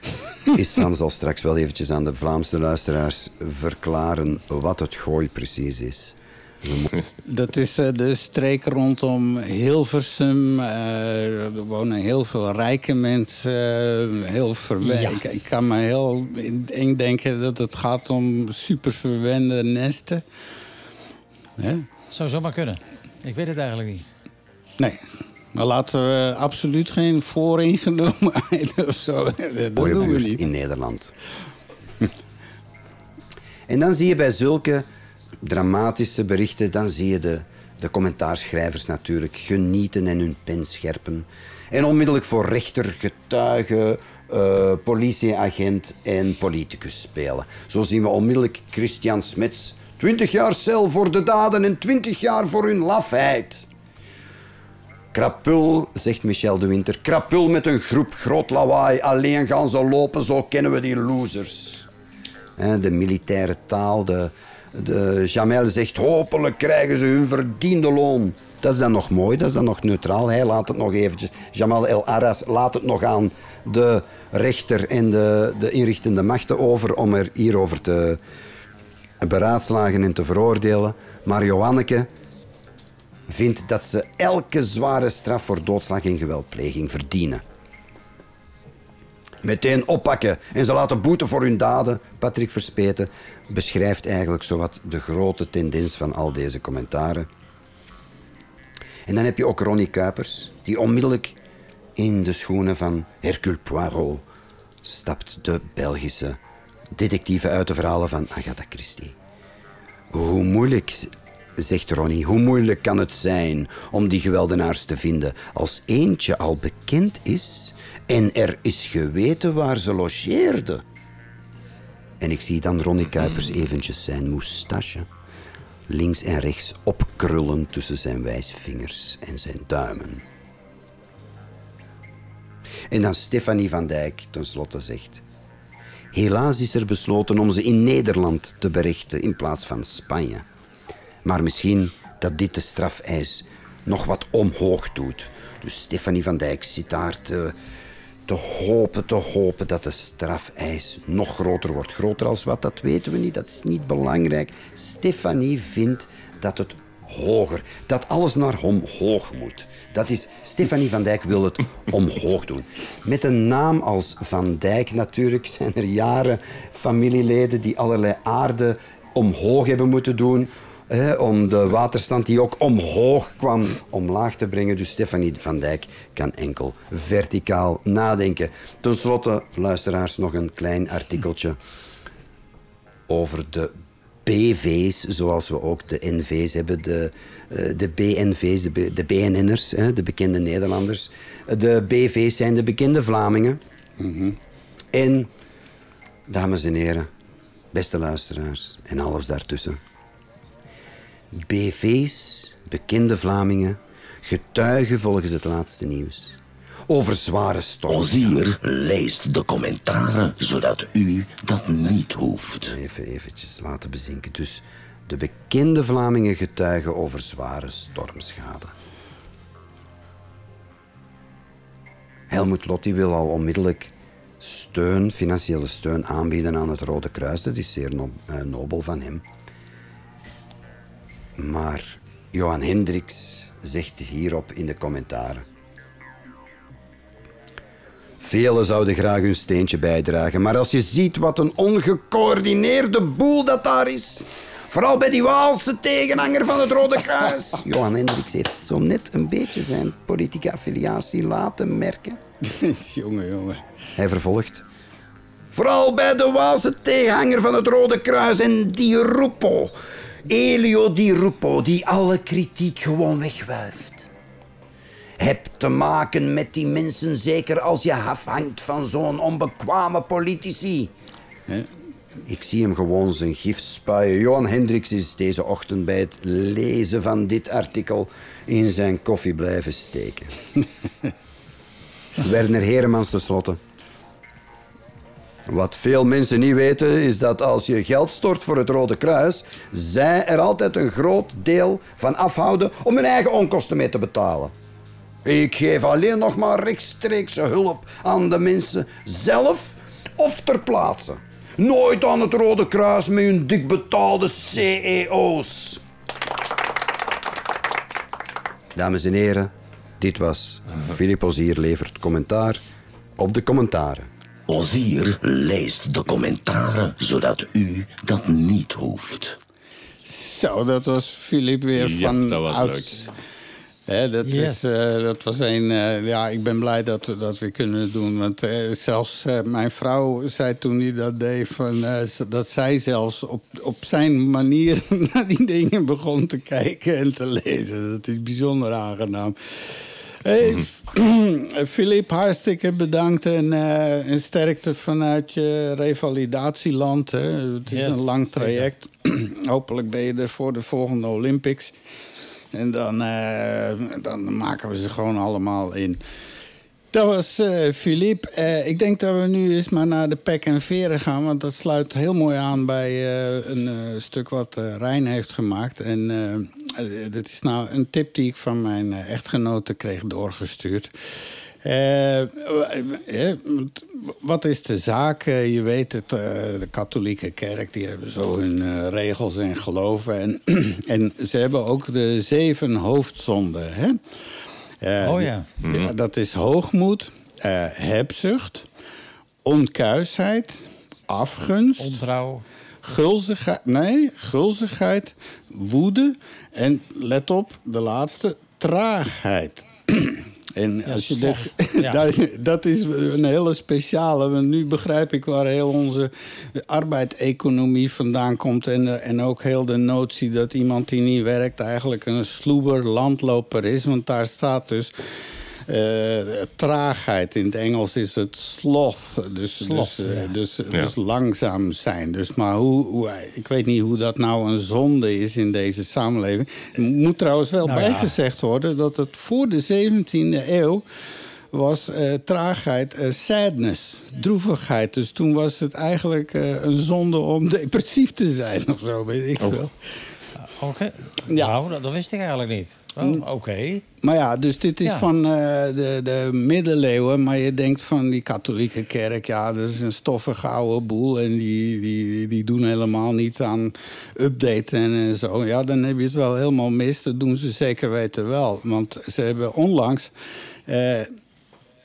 [LAUGHS] Istvan zal straks wel eventjes aan de Vlaamse luisteraars verklaren wat het gooi precies is. Dat is uh, de streek rondom Hilversum. Uh, er wonen heel veel rijke mensen. Heel verwend. Ik, ik, kan me heel denken dat het gaat om super verwende nesten. Ja? Zou zomaar kunnen. Ik weet het eigenlijk niet. Nee. Maar laten we absoluut geen vooringenomenheid [LAUGHS] of zo. Dat doen we niet. in Nederland. en dan zie je bij zulke dramatische berichten, dan zie je de, de commentaarschrijvers natuurlijk genieten en hun pen scherpen. En onmiddellijk voor rechter, getuige, uh, politieagent en politicus spelen. Zo zien we onmiddellijk Christian Smets. 20 jaar cel voor de daden en 20 jaar voor hun lafheid. Krapul, zegt Michel de Winter. Krapul met een groep groot lawaai. Alleen gaan ze lopen, zo kennen we die losers. De militaire taal, de, de Jamel zegt hopelijk krijgen ze hun verdiende loon. Dat is dan nog mooi, dat is dan nog neutraal. Hij laat het nog eventjes. Jamal El Arras laat het nog aan de rechter en de, de inrichtende machten over om er hierover te beraadslagen en te veroordelen. Maar Johanneke vindt dat ze elke zware straf voor doodslag en geweldpleging verdienen. Meteen oppakken en ze laten boeten voor hun daden. Patrick Verspeten beschrijft eigenlijk zowat de grote tendens van al deze commentaren. En dan heb je ook Ronnie Kuipers, die onmiddellijk in de schoenen van Hercule Poirot stapt de Belgische detectieve uit de verhalen van Agatha Christie. Hoe moeilijk zegt Ronnie, hoe moeilijk kan het zijn om die geweldenaars te vinden als eentje al bekend is en er is geweten waar ze logeerde? En ik zie dan Ronnie Kuipers eventjes zijn moustache links en rechts opkrullen tussen zijn wijsvingers en zijn duimen. En dan Stefanie van Dijk tenslotte zegt... Helaas is er besloten om ze in Nederland te berichten in plaats van Spanje. Maar misschien dat dit de strafeis nog wat omhoog doet. Dus Stefanie van Dijk zit daar te, te hopen, te hopen dat de strafeis nog groter wordt. Groter als wat, dat weten we niet, dat is niet belangrijk. Stefanie vindt dat het hoger, dat alles naar omhoog moet. Dat is, Stefanie van Dijk wil het [LAUGHS] omhoog doen. Met een naam als Van Dijk natuurlijk zijn er jaren familieleden die allerlei aarde omhoog hebben moeten doen om de waterstand die ook omhoog kwam omlaag te brengen. Dus Stefanie van Dijk kan enkel verticaal nadenken. Ten slotte, luisteraars, nog een klein artikeltje over de BV's, zoals we ook de NV's hebben, de, eh, de BNV's, de, BNN'ers, de bekende Nederlanders. De BV's zijn de bekende Vlamingen. Mhm. En, dames en heren, beste luisteraars en alles daartussen. BV's, bekende Vlamingen, getuigen volgens het laatste nieuws. Over zware stormen. Ozier leest de commentaren, zodat u dat niet hoeft. Even eventjes laten bezinken. Dus de bekende Vlamingen getuigen over zware stormschade. Helmut Lotti wil al onmiddellijk steun, financiële steun aanbieden aan het Rode Kruis. Dat is zeer eh, nobel van hem. Maar Johan Hendricks zegt hierop in de commentaren. Velen zouden graag hun steentje bijdragen, maar als je ziet wat een ongecoördineerde boel dat daar is. Vooral bij die Waalse tegenhanger van het Rode Kruis. [LAUGHS] Johan Hendricks heeft zo net een beetje zijn politieke affiliatie laten merken. [LAUGHS] jongen, jongen. Hij vervolgt. Vooral bij de Waalse tegenhanger van het Rode Kruis en die Rupo Elio Di Rupo die alle kritiek gewoon wegwuift. Heb te maken met die mensen zeker als je afhangt van zo'n onbekwame politici. Ik zie hem gewoon zijn gif spuien. Johan Hendricks is deze ochtend bij het lezen van dit artikel in zijn koffie blijven steken. [LAUGHS] Werner Heremans tenslotte. Wat veel mensen niet weten is dat als je geld stort voor het Rode Kruis, zij er altijd een groot deel van afhouden om hun eigen onkosten mee te betalen. Ik geef alleen nog maar rechtstreekse hulp aan de mensen zelf of ter plaatse. Nooit aan het Rode Kruis met hun dik betaalde CEO's. Dames en heren, dit was Philip Ozier levert commentaar op de commentaren. Ozier leest de commentaren, zodat u dat niet hoeft. Zo, dat was Filip weer Ja, van dat was oud. leuk. Hè, dat, Yes. is, eh, dat was een. eh, ja, ik ben blij dat we dat weer kunnen doen. Want eh, zelfs mijn vrouw zei toen hij dat deed. Van, dat zij zelfs op, op zijn manier [LAUGHS] naar die dingen begon te kijken en te lezen. Dat is bijzonder aangenaam. Hey, [CLEARS THROAT] Filip, hartstikke bedankt en, en sterkte vanuit je revalidatieland. Hè. Het is Yes, een lang traject. [CLEARS THROAT] Hopelijk ben je er voor de volgende Olympics. En dan, eh, dan maken we ze gewoon allemaal in. Dat was eh Philippe. Eh, ik denk dat we nu eens maar naar de pek en veren gaan. Want dat sluit heel mooi aan bij een stuk wat Rijn heeft gemaakt. En dit is nou een tip die ik van mijn echtgenote kreeg doorgestuurd. Eh, eh, wat is de zaak? Eh, je weet het, eh, de katholieke kerk die hebben zo hun eh, regels en geloven. En, [CLEARS THROAT] en ze hebben ook de zeven hoofdzonden. Hè? Eh, Oh ja. die- die- Dat is hoogmoed, eh, hebzucht, onkuisheid, afgunst, Ontrouw. gulzigheid, nee, gulzigheid, woede en let op, de laatste, traagheid. [CLEARS THROAT] En als je de. Ja. [LAUGHS] dat, is een hele speciale. Want nu begrijp ik waar heel onze arbeideconomie vandaan komt. En, eh, en ook heel de notie dat iemand die niet werkt eigenlijk een sloeber landloper is. Want daar staat dus traagheid. In het Engels is het sloth. Dus, Sloth, dus, eh, ja. dus, Ja. dus langzaam zijn. Dus, maar hoe, hoe, ik weet niet hoe dat nou een zonde is in deze samenleving. Er moet trouwens wel Nou ja. bijgezegd worden dat het voor de 17e eeuw was eh, traagheid, eh, sadness, droevigheid. Dus toen was het eigenlijk eh, een zonde om [LAUGHS] depressief te zijn of zo, weet ik veel. Oké. Ja. Nou, dat, dat wist ik eigenlijk niet. Oh, Oké. Maar ja, dus dit is Ja. van eh, de, de middeleeuwen. Maar je denkt van die katholieke kerk, ja, dat is een stoffige oude boel. En die, die, die doen helemaal niet aan updaten en zo. Ja, dan heb je het wel helemaal mis. Dat doen ze zeker weten wel. Want ze hebben onlangs. eh,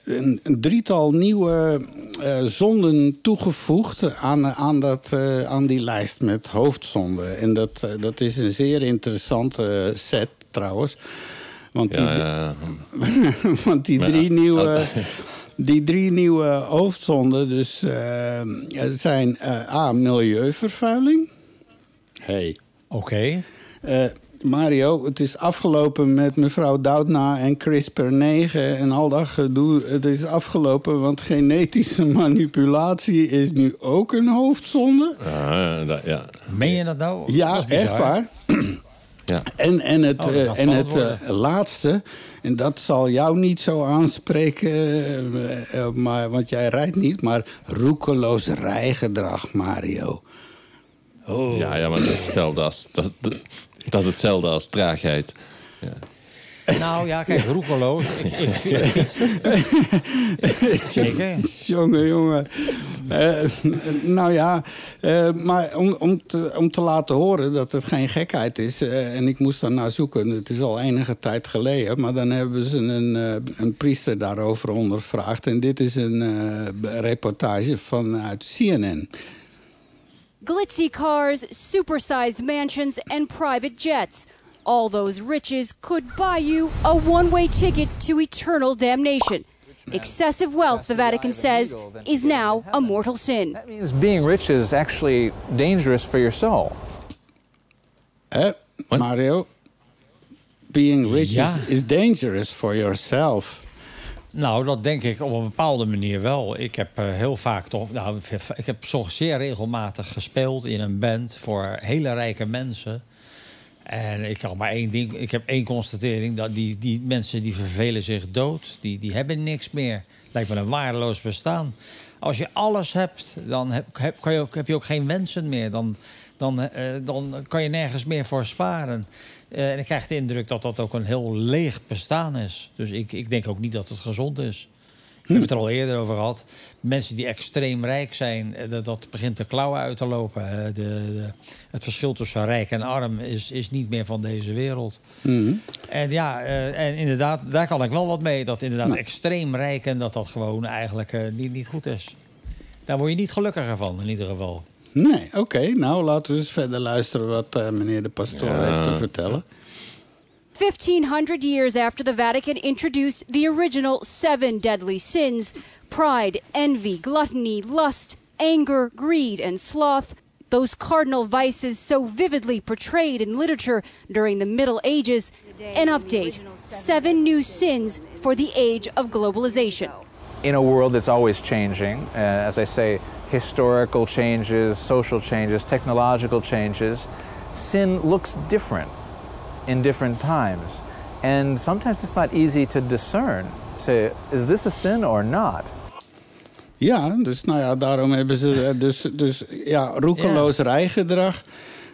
een, een drietal nieuwe eh, zonden toegevoegd aan, aan, dat, eh, aan die lijst met hoofdzonden. En dat, eh, dat is een zeer interessante set trouwens. Want die, Ja, ja. [LAUGHS] want die drie ja, nieuwe... Die drie nieuwe hoofdzonden dus, zijn eh, A, milieuvervuiling. Hey. Oké. Eh, Mario, het is afgelopen met mevrouw Doudna en CRISPR-9 en al dat gedoe. Het is afgelopen, want genetische [LAUGHS] manipulatie is nu ook een hoofdzonde. Ja, dat, ja. Meen je dat nou? Ja, Dat echt waar. [CLEARS THROAT] Ja. En, en het, Oh, eh, en het eh, laatste, en dat zal jou niet zo aanspreken, eh, maar, want jij rijdt niet, maar roekeloos rijgedrag, Mario. Oh. Ja, ja, maar dat is hetzelfde als, dat, dat, [LAUGHS] dat is hetzelfde als traagheid. Ja. Nou ja, kijk, roekeloos. Ik, ik, ik fiets. Zeker. jongen, jongen. Eh, nou ja, eh, maar om, om, te, om te laten horen dat het geen gekheid is... eh, en ik moest daarnaar zoeken, het is al enige tijd geleden... maar dan hebben ze een, eh, een priester daarover ondervraagd... en dit is een eh, reportage vanuit CNN. Glitzy cars, supersized mansions, and private jets. All those riches could buy you a one way ticket to eternal damnation. Excessive wealth, the Vatican says, is now a mortal sin. That means being rich is actually dangerous for your soul. Eh, Hè, Mario? Being rich Ja. is, is dangerous for yourself. Nou, dat denk ik op een bepaalde manier wel. Ik heb eh, heel vaak toch. Nou, ik heb zo zeer regelmatig gespeeld in een band voor hele rijke mensen. En ik kan maar één ding. Ik heb één constatering: dat die, die mensen die vervelen zich dood, die, die hebben niks meer. Lijkt me een waardeloos bestaan. Als je alles hebt, dan heb, heb, kan je ook, heb je ook geen wensen meer. Dan, dan, eh, dan kan je nergens meer voor sparen. Eh, en ik krijg de indruk dat dat ook een heel leeg bestaan is. Dus ik, ik denk ook niet dat het gezond is. Ik heb het er al eerder over gehad. Mensen die extreem rijk zijn, eh, dat, dat begint de klauwen uit te lopen. De, de, het verschil tussen rijk en arm is, is niet meer van deze wereld. En ja, eh, en inderdaad, daar kan ik wel wat mee. Dat inderdaad extreem rijk en dat dat gewoon eigenlijk niet, niet goed is. Daar word je niet gelukkiger van, in ieder geval. Nee, oké. nou, laten we eens verder luisteren wat eh, meneer de pastoor Ja. heeft te vertellen. 1500 years after the Vatican introduced the original seven deadly sins pride, envy, gluttony, lust, anger, greed, and sloth those cardinal vices so vividly portrayed in literature during the Middle Ages. An update seven new sins for the age of globalization. in a world that's always changing, uh, as I say, historical changes, social changes, technological changes, sin looks different in different times. And sometimes it's not easy to discern. Say, is this a sin or not? Ja, dus nou ja, daarom hebben ze eh, dus, dus ja, roekeloos rijgedrag.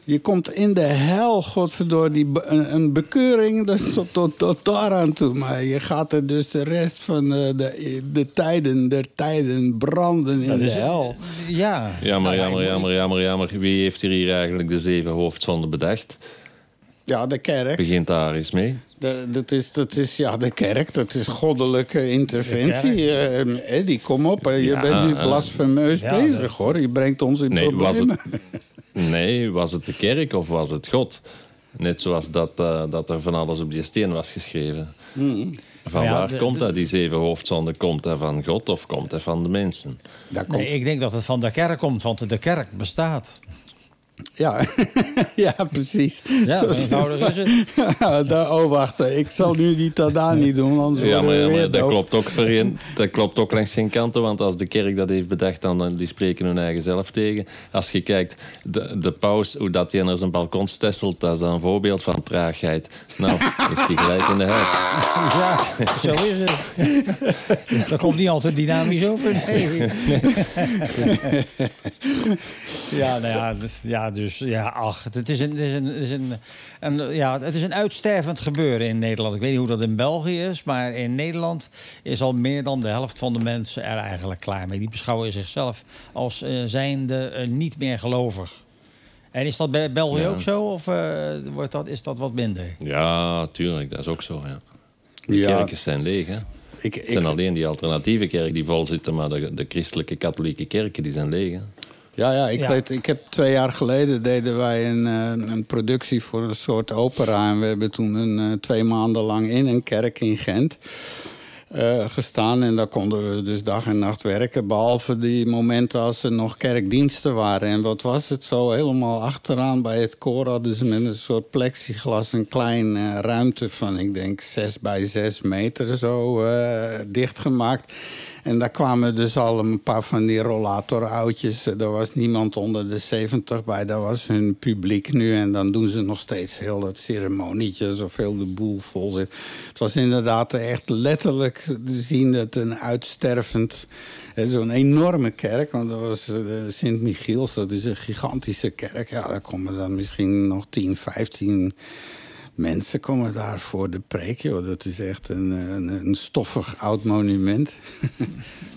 Je komt in de hel, godverdoor, be- een, een bekeuring, dat is tot, tot, tot daaraan toe. Maar je gaat er dus de rest van eh, de, de tijden, der tijden branden in Dat de is- hel. Ja. Jammer, ja, jammer, jammer, jammer, jammer. Wie heeft hier, hier eigenlijk de zeven hoofdzonden bedacht? Ja, de kerk. Begint daar eens mee. De, dat, is, dat is ja, de kerk, dat is goddelijke interventie. Eh, Eddie, kom op, je Ja, bent nu eh, blasfemeus ja, bezig, dat- hoor. Je brengt ons in Nee was, problemen. het, [LAUGHS] nee, was het de kerk of was het God? Net zoals dat, eh, dat er van alles op die steen was geschreven. Mm. Van ja, waar de- komt dat, die zeven hoofdzonden? Komt dat van God of komt dat van de mensen? Nee, ik denk dat het van de kerk komt, want de kerk bestaat. Ja, [LAUGHS] ja precies. [LAUGHS] Ja, Zo eenvoudig is het. [LAUGHS] Ja, oh, wacht. Ik zal nu die tada niet doen, anders Ja, maar, ja, maar dat, klopt ook voor een, dat klopt ook langs geen kanten, want als de kerk dat heeft bedacht, dan dan die spreken hun eigen zelf tegen. Als je kijkt, de, de paus, hoe dat hij naar zijn balkon stesselt, dat is dan een voorbeeld van traagheid. Nou, is hij gelijk in de huid. Ja, zo is het. Dat komt niet altijd dynamisch over. Nee. Ja, nou ja, dus- ja, dus ja, ach, het is een, het is een, het is een, een, ja, het is een uitstervend gebeuren in Nederland. Ik weet niet hoe dat in België is, maar in Nederland is al meer dan de helft van de mensen er eigenlijk klaar mee. Die beschouwen zichzelf als eh, zijnde eh, niet meer gelovig. En is dat bij België Ja. ook zo, of eh, wordt dat, is dat wat minder? Ja, tuurlijk, dat is ook zo. Ja. De Ja. kerken zijn leeg, hè? Ik, Het zijn alleen die alternatieve kerken die vol zitten, maar de, de christelijke katholieke kerken die zijn leeg. Hè? Ja, ja, ik Ja. weet, ik heb twee jaar geleden deden wij een, eh, een productie voor een soort opera. En we hebben toen een, eh, twee maanden lang in een kerk in Gent eh, gestaan. En daar konden we dus dag en nacht werken. Behalve die momenten als er nog kerkdiensten waren. En wat was het zo? Helemaal achteraan bij het koor hadden ze met een soort plexiglas een klein eh, ruimte van, ik denk, zes bij zes meter zo eh, dichtgemaakt. En daar kwamen dus al een paar van die rollatour-oudjes. Er was niemand onder de 70 bij. Dat was hun publiek nu. En dan doen ze nog steeds heel dat ceremonietje... zoveel de boel vol zit. Het was inderdaad echt letterlijk te zien dat een uitstervend... Zo'n enorme kerk, want dat was eh, Sint-Michiels. Dat is een gigantische kerk. Ja, daar komen dan misschien nog 10, 15 mensen komen daar voor de preek. Joh. Dat is echt een, een, een stoffig oud monument. [LAUGHS]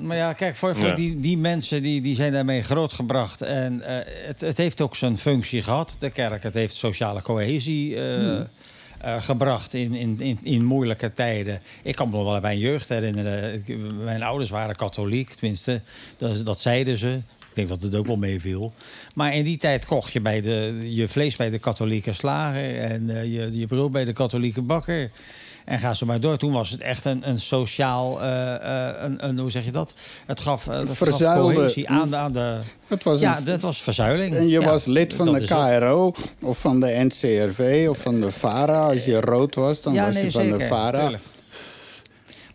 Maar ja, kijk, voor, voor Ja. die, die mensen die, die zijn daarmee grootgebracht. En eh, het, het heeft ook zijn functie gehad, de kerk. Het heeft sociale cohesie eh, Hmm. eh, gebracht in, in, in, in moeilijke tijden. Ik kan me nog wel mijn jeugd herinneren. Ik- Mijn ouders waren katholiek, tenminste, dat, dat zeiden ze. Ik denk dat het ook wel meeviel. Maar in die tijd kocht je bij de, je vlees bij de katholieke slager... en eh, je, je brood bij de katholieke bakker... En ga zo maar door. Toen was het echt een, een sociaal, eh, eh, een, een, hoe zeg je dat? Het gaf, uh, cohesie aan, de- aan de... Het was ja, een- dat was verzuiling. En je Ja, was lid van de. KRO of van de NCRV of van de VARA. Als je rood was, dan Ja, was nee, je van de VARA. tuurlijk.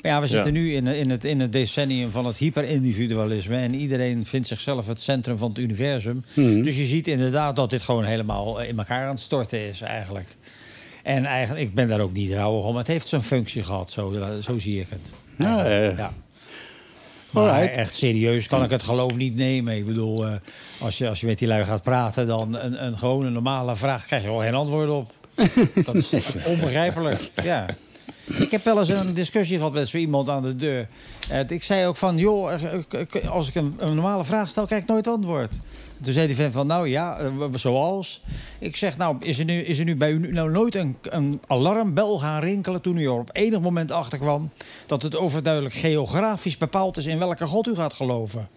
Maar ja, we zitten nu in, in, het, in het decennium van het hyperindividualisme. En iedereen vindt zichzelf het centrum van het universum. Mhm. Dus je ziet inderdaad dat dit gewoon helemaal eh, in elkaar aan het storten is eigenlijk. En eigenlijk, ik ben daar ook niet rouwig om. Het heeft zijn functie gehad, zo, zo zie ik het. Ja, eh. Ja. Maar Alright. echt serieus kan ik het geloof niet nemen. Ik bedoel, eh, als, je, als je met die lui gaat praten... dan een, een gewone normale vraag krijg je wel geen antwoord op. [LAUGHS] Dat is onbegrijpelijk, ja. Ik heb wel eens een discussie gehad met zo iemand aan de deur. Ik zei ook van, joh, als ik een, normale vraag stel, krijg ik nooit antwoord. Toen zei die vent van, nou ja, eh, zoals. Ik zeg, nou, is er nu, is er nu bij u nou nooit een, een alarmbel gaan rinkelen... toen u er op enig moment achter kwam... dat het overduidelijk geografisch bepaald is in welke god u gaat geloven?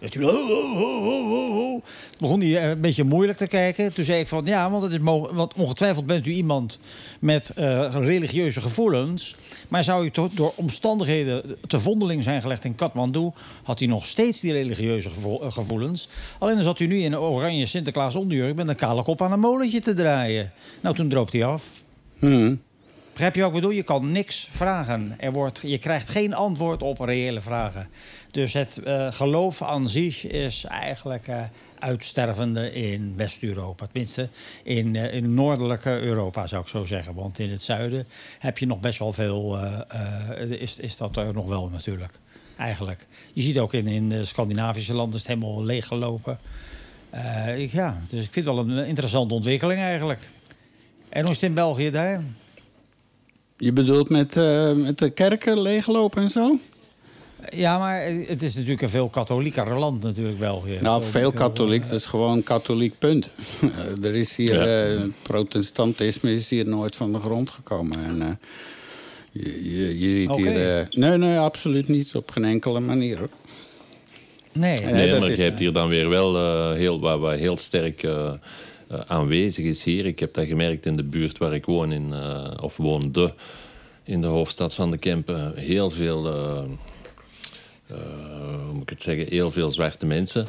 Dus toen ho, ho, ho, ho, ho, ho. begon hij eh, een beetje moeilijk te kijken. Toen zei ik van ja, want, het is want ongetwijfeld bent u iemand met eh, religieuze gevoelens. Maar zou u toch door omstandigheden te vondeling zijn gelegd in Kathmandu, had hij nog steeds die religieuze gevo- eh, gevoelens. Alleen dan zat u nu in een oranje Sinterklaas onderjurk met een kale kop aan een molentje te draaien. Nou, toen droop hij af. Hmm. Begrijp je wat ik bedoel? Je kan niks vragen. Er wordt, je krijgt geen antwoord op reële vragen. Dus het eh, geloof aan zich is eigenlijk eh, uitstervende in West-Europa. Tenminste, in, eh, in noordelijke Europa zou ik zo zeggen. Want in het zuiden heb je nog best wel veel... is, is dat er nog wel natuurlijk, eigenlijk. Je ziet ook in, in de Scandinavische landen is het helemaal leeggelopen. Eh, ik, ja, dus ik vind het wel een interessante ontwikkeling eigenlijk. En hoe is het in België daar? Je bedoelt met, met de kerken leeglopen en zo? Ja, maar het is natuurlijk een veel katholieker land natuurlijk, België. Nou, veel katholiek. Dat is gewoon katholiek, punt. [LAUGHS] Er is hier... Ja. eh, protestantisme is hier nooit van de grond gekomen. En, eh, je, je, je ziet Oké. hier... eh, nee, nee, absoluut niet. Op geen enkele manier. hoor. Nee, Nee, maar is- je hebt hier dan weer wel eh, heel, wat, wat heel sterk aanwezig is hier. Ik heb dat gemerkt in de buurt waar ik woon, in, eh, of woonde, in de hoofdstad van de Kempen. Heel veel, hoe moet ik het zeggen, heel veel zwarte mensen.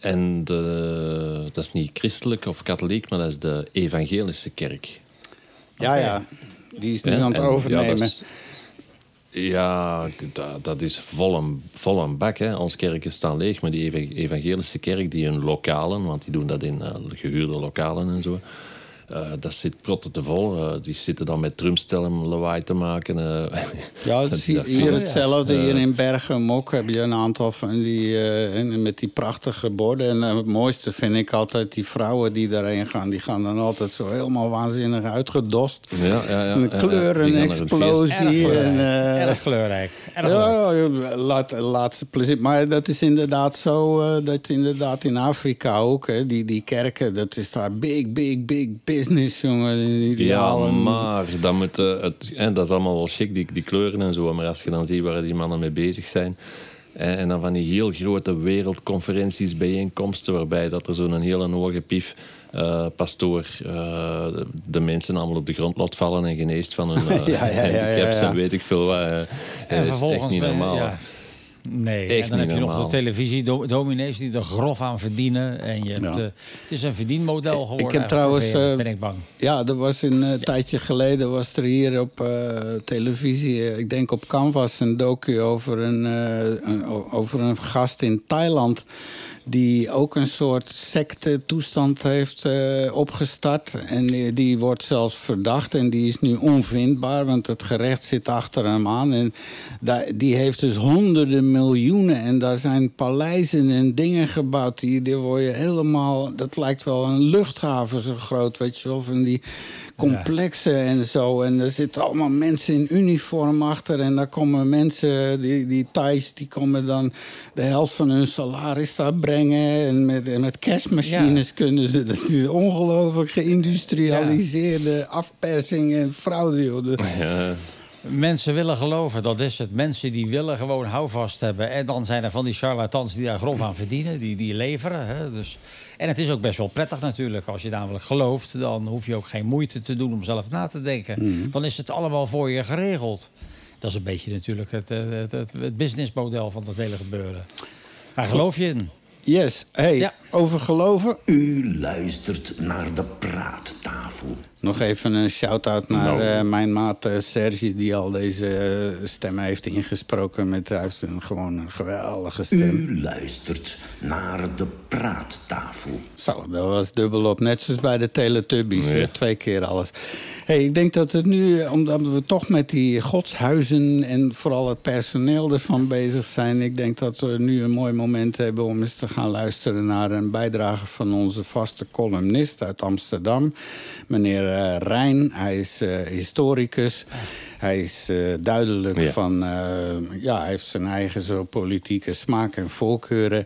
En de, dat is niet christelijk of katholiek, maar dat is de evangelische kerk. Ja, ja. Die is nu aan het En ja, overnemen. dat is- Ja, dat, dat is vol een, vol een bak. Hè. Onze kerken staan leeg, maar die eva- evangelische kerk, die hun lokalen, want die doen dat in eh, gehuurde lokalen en zo. Eh, dat zit protten te vol. Eh, die zitten dan met drumstellen lawaai te maken. eh. Ja, [LAUGHS] Dat- hier, hetzelfde. Hier in Bergen ook heb je een aantal van die... eh, en met die prachtige borden. En het mooiste vind ik altijd die vrouwen die daarheen gaan. Die gaan dan altijd zo helemaal waanzinnig uitgedost. Ja, ja, ja, een ja, ja. kleuren, Die gaan een naar een explosie. Erg eh, Erg kleurrijk. Erg ja, ja, laat, laat ze plezier. Maar dat is inderdaad zo, eh, dat inderdaad in Afrika ook, hè, die, die kerken, dat is daar big, big, big business, jongen. Ja, maar dan moet, eh, het, en dat is allemaal wel chic, die, die kleuren en zo. Maar als je dan ziet waar die mannen mee bezig zijn. En, en dan van die heel grote wereldconferenties, bijeenkomsten, waarbij dat er zo'n hele hoge pief. eh, pastoor eh, de, de mensen allemaal op de grond laat vallen en geneest van hun [LAUGHS] eh, Ja, ja, ja, ja, handicaps ja. en weet ik veel wat. eh, En dat is vervolgens... echt niet ben- normaal. Nee, Echt en dan niet heb je nog de televisiedominees die er grof aan verdienen. En je hebt, Ja. eh, het is een verdienmodel geworden. Ik heb trouwens, tv, eh, ben ik bang. Ja, er was een eh, tijdje geleden was er hier op eh, televisie, eh, ik denk op Canvas, een docu over een, eh, over een gast in Thailand. Die ook een soort secte-toestand heeft eh, opgestart. En die, wordt zelfs verdacht en die is nu onvindbaar, want het gerecht zit achter hem aan. En die heeft dus honderden miljoenen en daar zijn paleizen en dingen gebouwd. Die, die word je helemaal, dat lijkt wel een luchthaven zo groot, weet je wel, van die complexen en zo. En er zitten allemaal mensen in uniform achter. En daar komen mensen, die, die Thais, die komen dan de helft van hun salaris daar brengen. En met, en met cashmachines kunnen ze. Dat is ongelooflijk geïndustrialiseerde afpersing en fraude. joh. De- Ja. Mensen willen geloven, dat is het. Mensen die willen gewoon houvast hebben. En dan zijn er van die charlatans die daar grof aan verdienen, die, die leveren. Hè? Dus, en het is ook best wel prettig natuurlijk. Als je namelijk gelooft, dan hoef je ook geen moeite te doen om zelf na te denken. Dan is het allemaal voor je geregeld. Dat is een beetje natuurlijk het, eh, het, het, het businessmodel van dat hele gebeuren. Waar geloof je in? Yes, hey, over geloven. U luistert naar de praattafel. Nog even een shout-out naar Nou. eh, mijn maat eh, Sergi... die al deze eh, stemmen heeft ingesproken. Met, hij heeft een, gewoon een geweldige stem. U luistert naar de praattafel. Zo, dat was dubbel op. Net zoals bij de Teletubbies. Twee keer alles. Hey, ik denk dat het nu, omdat we toch met die godshuizen... en vooral het personeel ervan bezig zijn... ik denk dat we nu een mooi moment hebben om eens te gaan luisteren... naar een bijdrage van onze vaste columnist uit Amsterdam. Meneer eh, Rijn. Hij is eh, historicus. Hij is eh, duidelijk Ja. van... eh, ja, hij heeft zijn eigen zo politieke smaak en voorkeuren...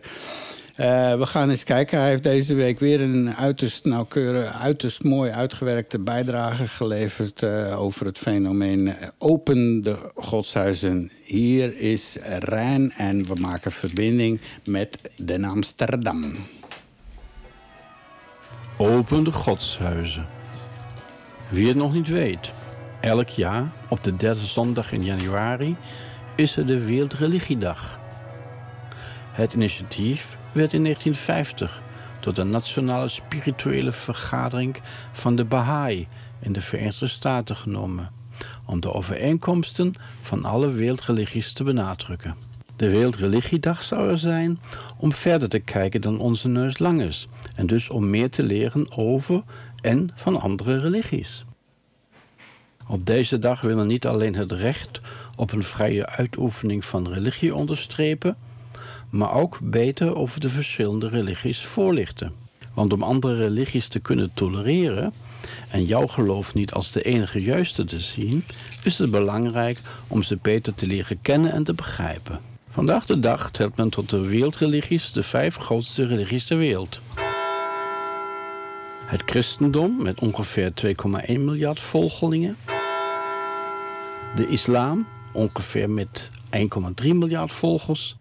Eh, we gaan eens kijken. Hij heeft deze week weer een uiterst nauwkeurig, uiterst mooi uitgewerkte bijdrage geleverd eh, over het fenomeen open de godshuizen. Hier is Rijn en we maken verbinding met Den Amsterdam. Open de godshuizen. Wie het nog niet weet, elk jaar op de derde zondag in januari is er de Wereldreligiedag. Het initiatief werd in 1950 tot de Nationale Spirituele Vergadering van de Baha'i in de Verenigde Staten genomen, om de overeenkomsten van alle wereldreligies te benadrukken. De Wereldreligiedag zou er zijn om verder te kijken dan onze neus lang is en dus om meer te leren over en van andere religies. Op deze dag willen niet alleen het recht op een vrije uitoefening van religie onderstrepen, maar ook beter over de verschillende religies voorlichten. Want om andere religies te kunnen tolereren en jouw geloof niet als de enige juiste te zien, is het belangrijk om ze beter te leren kennen en te begrijpen. Vandaag de dag telt men tot de wereldreligies de vijf grootste religies ter wereld. Het christendom met ongeveer 2,1 miljard volgelingen. De islam ongeveer met 1,3 miljard volgers.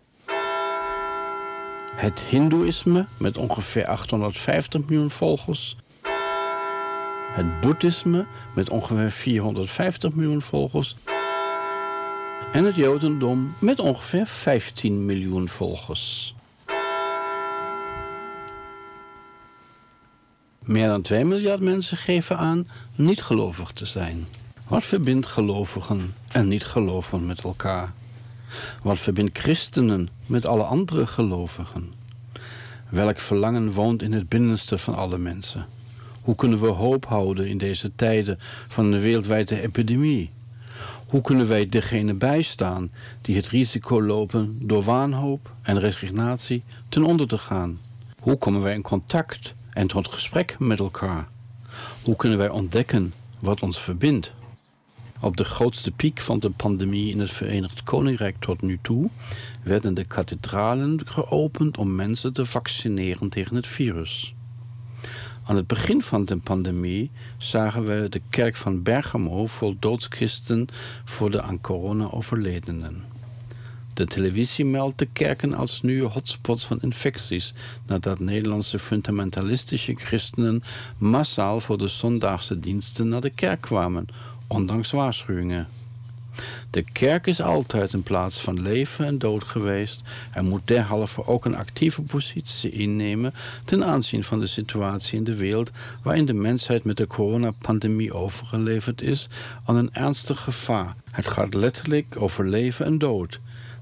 Het hindoeïsme met ongeveer 850 miljoen volgers. Het boeddhisme met ongeveer 450 miljoen volgers. En het jodendom met ongeveer 15 miljoen volgers. Meer dan 2 miljard mensen geven aan niet gelovig te zijn. Wat verbindt gelovigen en niet-gelovigen met elkaar? Wat verbindt christenen met alle andere gelovigen? Welk verlangen woont in het binnenste van alle mensen? Hoe kunnen we hoop houden in deze tijden van een wereldwijde epidemie? Hoe kunnen wij degene bijstaan die het risico lopen door waanhoop en resignatie ten onder te gaan? Hoe komen wij in contact en tot gesprek met elkaar? Hoe kunnen wij ontdekken wat ons verbindt? Op de grootste piek van de pandemie in het Verenigd Koninkrijk tot nu toe werden de kathedralen geopend om mensen te vaccineren tegen het virus. Aan het begin van de pandemie zagen we de kerk van Bergamo vol doodskisten voor de aan corona overledenen. De televisie meldt de kerken als nieuwe hotspots van infecties nadat Nederlandse fundamentalistische christenen massaal voor de zondaagse diensten naar de kerk kwamen, ondanks waarschuwingen. De kerk is altijd een plaats van leven en dood geweest en moet derhalve ook een actieve positie innemen ten aanzien van de situatie in de wereld waarin de mensheid met de coronapandemie overgeleverd is aan een ernstig gevaar. Het gaat letterlijk over leven en dood.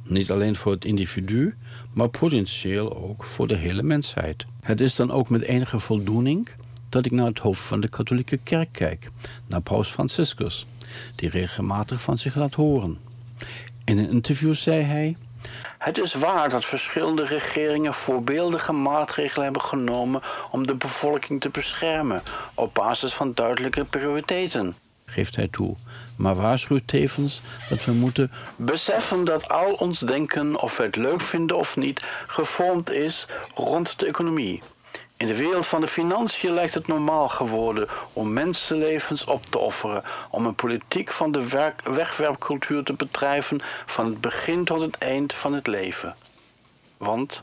Niet alleen voor het individu, maar potentieel ook voor de hele mensheid. Het is dan ook met enige voldoening dat ik naar het hoofd van de katholieke kerk kijk, naar paus Franciscus, die regelmatig van zich laat horen. In een interview zei hij: Het is waar dat verschillende regeringen voorbeeldige maatregelen hebben genomen om de bevolking te beschermen op basis van duidelijke prioriteiten. Geeft hij toe, maar waarschuwt tevens dat we moeten beseffen dat al ons denken, of we het leuk vinden of niet, gevormd is rond de economie. In de wereld van de financiën lijkt het normaal geworden om mensenlevens op te offeren, om een politiek van de wegwerpcultuur te bedrijven van het begin tot het eind van het leven. Want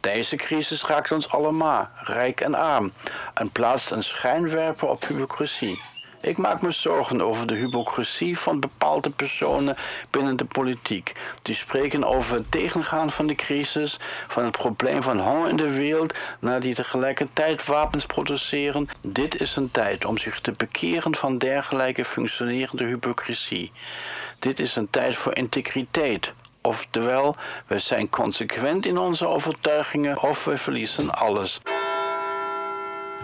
deze crisis raakt ons allemaal, rijk en arm, en plaatst een schijnwerper op hypocrisie. Ik maak me zorgen over de hypocrisie van bepaalde personen binnen de politiek. Die spreken over het tegengaan van de crisis, van het probleem van honger in de wereld, naar die tegelijkertijd wapens produceren. Dit is een tijd om zich te bekeren van dergelijke functionerende hypocrisie. Dit is een tijd voor integriteit. Oftewel, we zijn consequent in onze overtuigingen of we verliezen alles.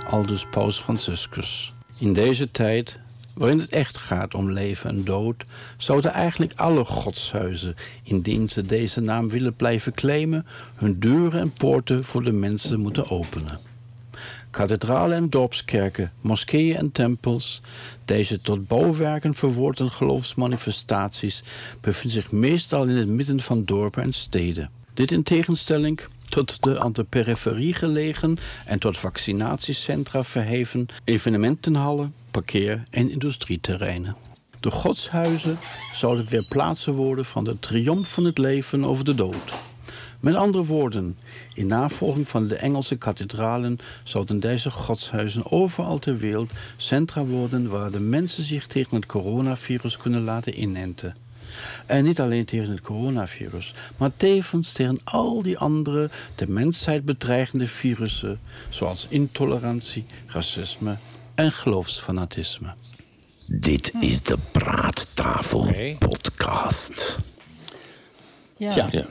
Aldus Paus Franciscus. In deze tijd, waarin het echt gaat om leven en dood, zouden eigenlijk alle godshuizen, indien ze deze naam willen blijven claimen, hun deuren en poorten voor de mensen moeten openen. Kathedralen en dorpskerken, moskeeën en tempels, deze tot bouwwerken verwoorden geloofsmanifestaties, bevinden zich meestal in het midden van dorpen en steden. Dit in tegenstelling tot de aan de periferie gelegen en tot vaccinatiecentra verheven evenementenhallen, parkeer- en industrieterreinen. De godshuizen zouden weer plaatsen worden van de triomf van het leven over de dood. Met andere woorden, in navolging van de Engelse kathedralen zouden deze godshuizen overal ter wereld centra worden waar de mensen zich tegen het coronavirus kunnen laten inenten. En niet alleen tegen het coronavirus, maar tevens tegen al die andere de mensheid bedreigende virussen, zoals intolerantie, racisme en geloofsfanatisme. Dit is de Praattafel Podcast. Ja. Ja.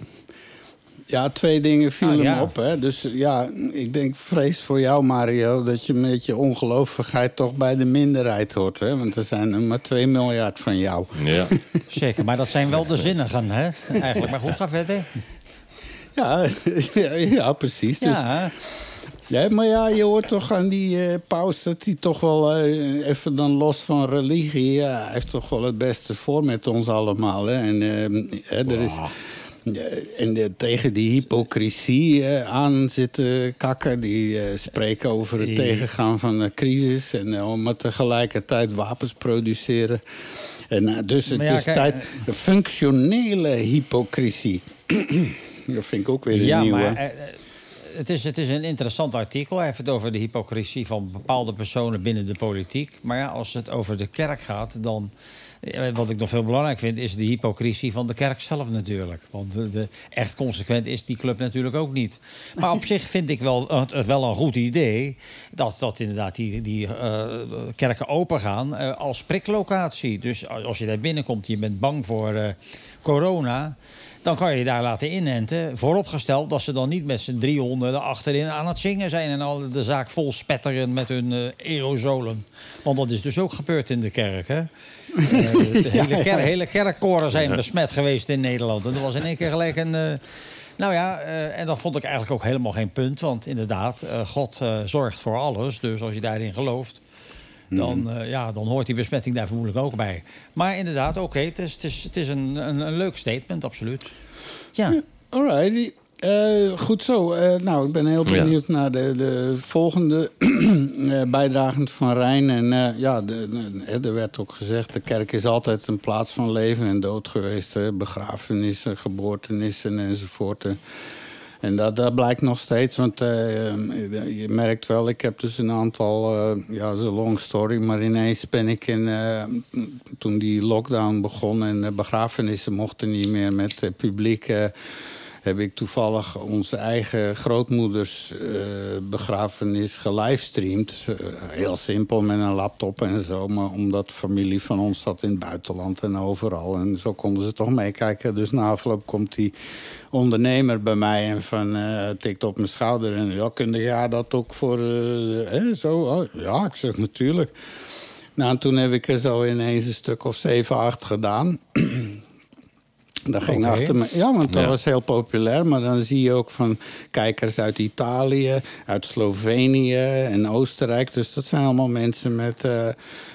Ja, twee dingen vielen Ah, ja. me op. Hè. Dus ja, ik denk vrees voor jou, Mario, dat je met je ongelovigheid toch bij de minderheid hoort. Hè? Want er zijn er maar 2 miljard van jou. Ja. [LAUGHS] Zeker, maar dat zijn wel de zinnigen, hè? Eigenlijk. Maar goed, ga verder. Ja, [LAUGHS] ja, ja, precies. Dus, Ja, ja, maar ja, je hoort toch aan die eh, paus dat hij toch wel, eh, even dan los van religie, ja, hij heeft toch wel het beste voor met ons allemaal. Hè? En, eh, hè, er is, Ja, en de- tegen die hypocrisie eh, aan zitten kakken. Die eh, spreken over het tegengaan van de crisis. En eh, om tegelijkertijd wapens produceren. En, eh, dus het ja, is kijk, tijd. De functionele hypocrisie. [CLEARS THROAT] dat vind ik ook weer een ja nieuwe. maar eh, eh, het, is, het is een interessant artikel. Hij heeft het over de hypocrisie van bepaalde personen binnen de politiek. Maar ja, als het over de kerk gaat, dan... Wat ik nog veel belangrijk vind, is de hypocrisie van de kerk zelf natuurlijk. Want de, de- echt consequent is die club natuurlijk ook niet. Maar op [LAUGHS] zich vind ik wel, het, het wel een goed idee... dat, dat inderdaad die, die eh, kerken open gaan eh, als priklocatie. Dus als je daar binnenkomt, je bent bang voor eh, corona... dan kan je je daar laten inenten. Vooropgesteld dat ze dan niet met z'n driehonden achterin aan het zingen zijn... en al de zaak vol spetteren met hun eh, aerosolen. Want dat is dus ook gebeurd in de kerk, hè? Eh, de [LAUGHS] hele, ker- hele kerkkoren zijn besmet geweest in Nederland. En dat was in één keer gelijk een... eh, nou ja, eh, en dat vond ik eigenlijk ook helemaal geen punt. Want inderdaad, eh, God eh, zorgt voor alles. Dus als je daarin gelooft... Dan, eh, ja, dan hoort die besmetting daar vermoedelijk ook bij. Maar inderdaad, oké, het is, het is, het is een, een, een leuk statement, absoluut. Ja. Alrighty. Eh, goed zo. Eh, nou, ik ben heel Ja. benieuwd naar de, de volgende [CLEARS THROAT] eh bijdragen van Rijn. En ja, de, de- er werd ook gezegd... de kerk is altijd een plaats van leven en dood geweest. hè. begrafenissen, geboortenissen enzovoort. En dat, dat blijkt nog steeds, want je merkt wel... ik heb dus een aantal, ja, dat is een long story... maar ineens ben ik in... toen die lockdown begon en begrafenissen mochten niet meer met publiek... heb ik toevallig onze eigen grootmoeders eh, begrafenis gelivestreamd. Eh, heel simpel met een laptop en zo. Maar omdat familie van ons zat in het buitenland en overal. En zo konden ze toch meekijken. Dus na afloop komt die ondernemer bij mij en van, eh, tikt op mijn schouder. En ja, kun jij dat ook voor... zo? Oh, ja, ik zeg natuurlijk. Nou, en toen heb ik er zo ineens een stuk of zeven, acht gedaan. [CLEARS THROAT] Dat ging achter me. Ja, want dat Ja. was heel populair. Maar dan zie je ook van kijkers uit Italië, uit Slovenië en Oostenrijk. Dus dat zijn allemaal mensen met eh,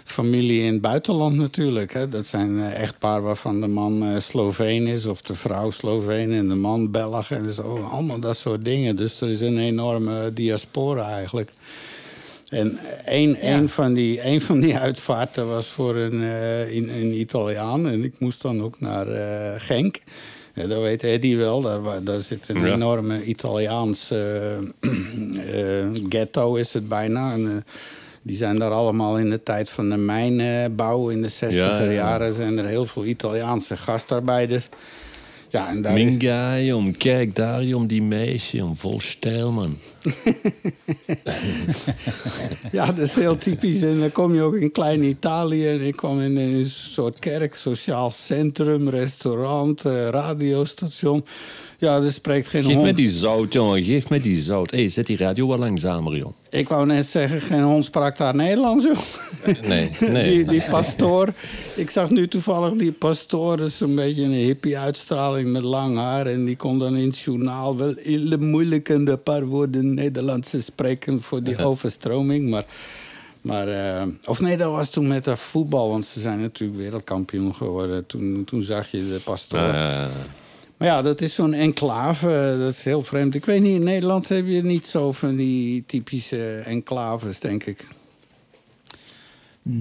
familie in het buitenland natuurlijk. Hè. Dat zijn eh, echtpaar waarvan de man eh Sloveen is of de vrouw Sloveen en de man Belg en zo. Allemaal dat soort dingen. Dus er is een enorme diaspora eigenlijk. En één, één, van die, één van die uitvaarten was voor een, eh, in, een Italiaan. En ik moest dan ook naar eh, Genk. Ja, dat weet Eddie wel. Daar, daar zit een Ja. enorme Italiaans eh, [CLEARS THROAT] eh, ghetto, is het bijna. En, die zijn daar allemaal in de tijd van de mijnbouw in de 60er Ja, ja, ja. jaren... zijn er heel veel Italiaanse gastarbeiders. Ja, en daar is, Minga, jong, kijk daar, jong, die meisje, jong, vol stijl, man. [LAUGHS] Ja, dat is heel typisch. En dan kom je ook in klein Italië. En ik kwam in een soort kerk, sociaal centrum, restaurant, eh, radiostation. Ja, er spreekt geen Geef hond. me die zout, jongen, geef me die zout. Hé, hey, zet die radio wat langzamer, jong. Ik wou net zeggen, geen hond sprak daar Nederlands. joh. Nee, [LAUGHS] nee. Die, die pastoor. Ik zag nu toevallig die pastoor. Is een beetje een hippie-uitstraling met lang haar. En die kon dan in het journaal wel hele moeilijke een paar woorden Nederlands spreken voor die [LAUGHS] overstroming. Maar, maar eh, of nee, dat was toen met de voetbal. Want ze zijn natuurlijk wereldkampioen geworden. Toen, toen zag je de pastoor. Maar ja, dat is zo'n enclave. Dat is heel vreemd. Ik weet niet, in Nederland heb je niet zo van die typische enclaves, denk ik.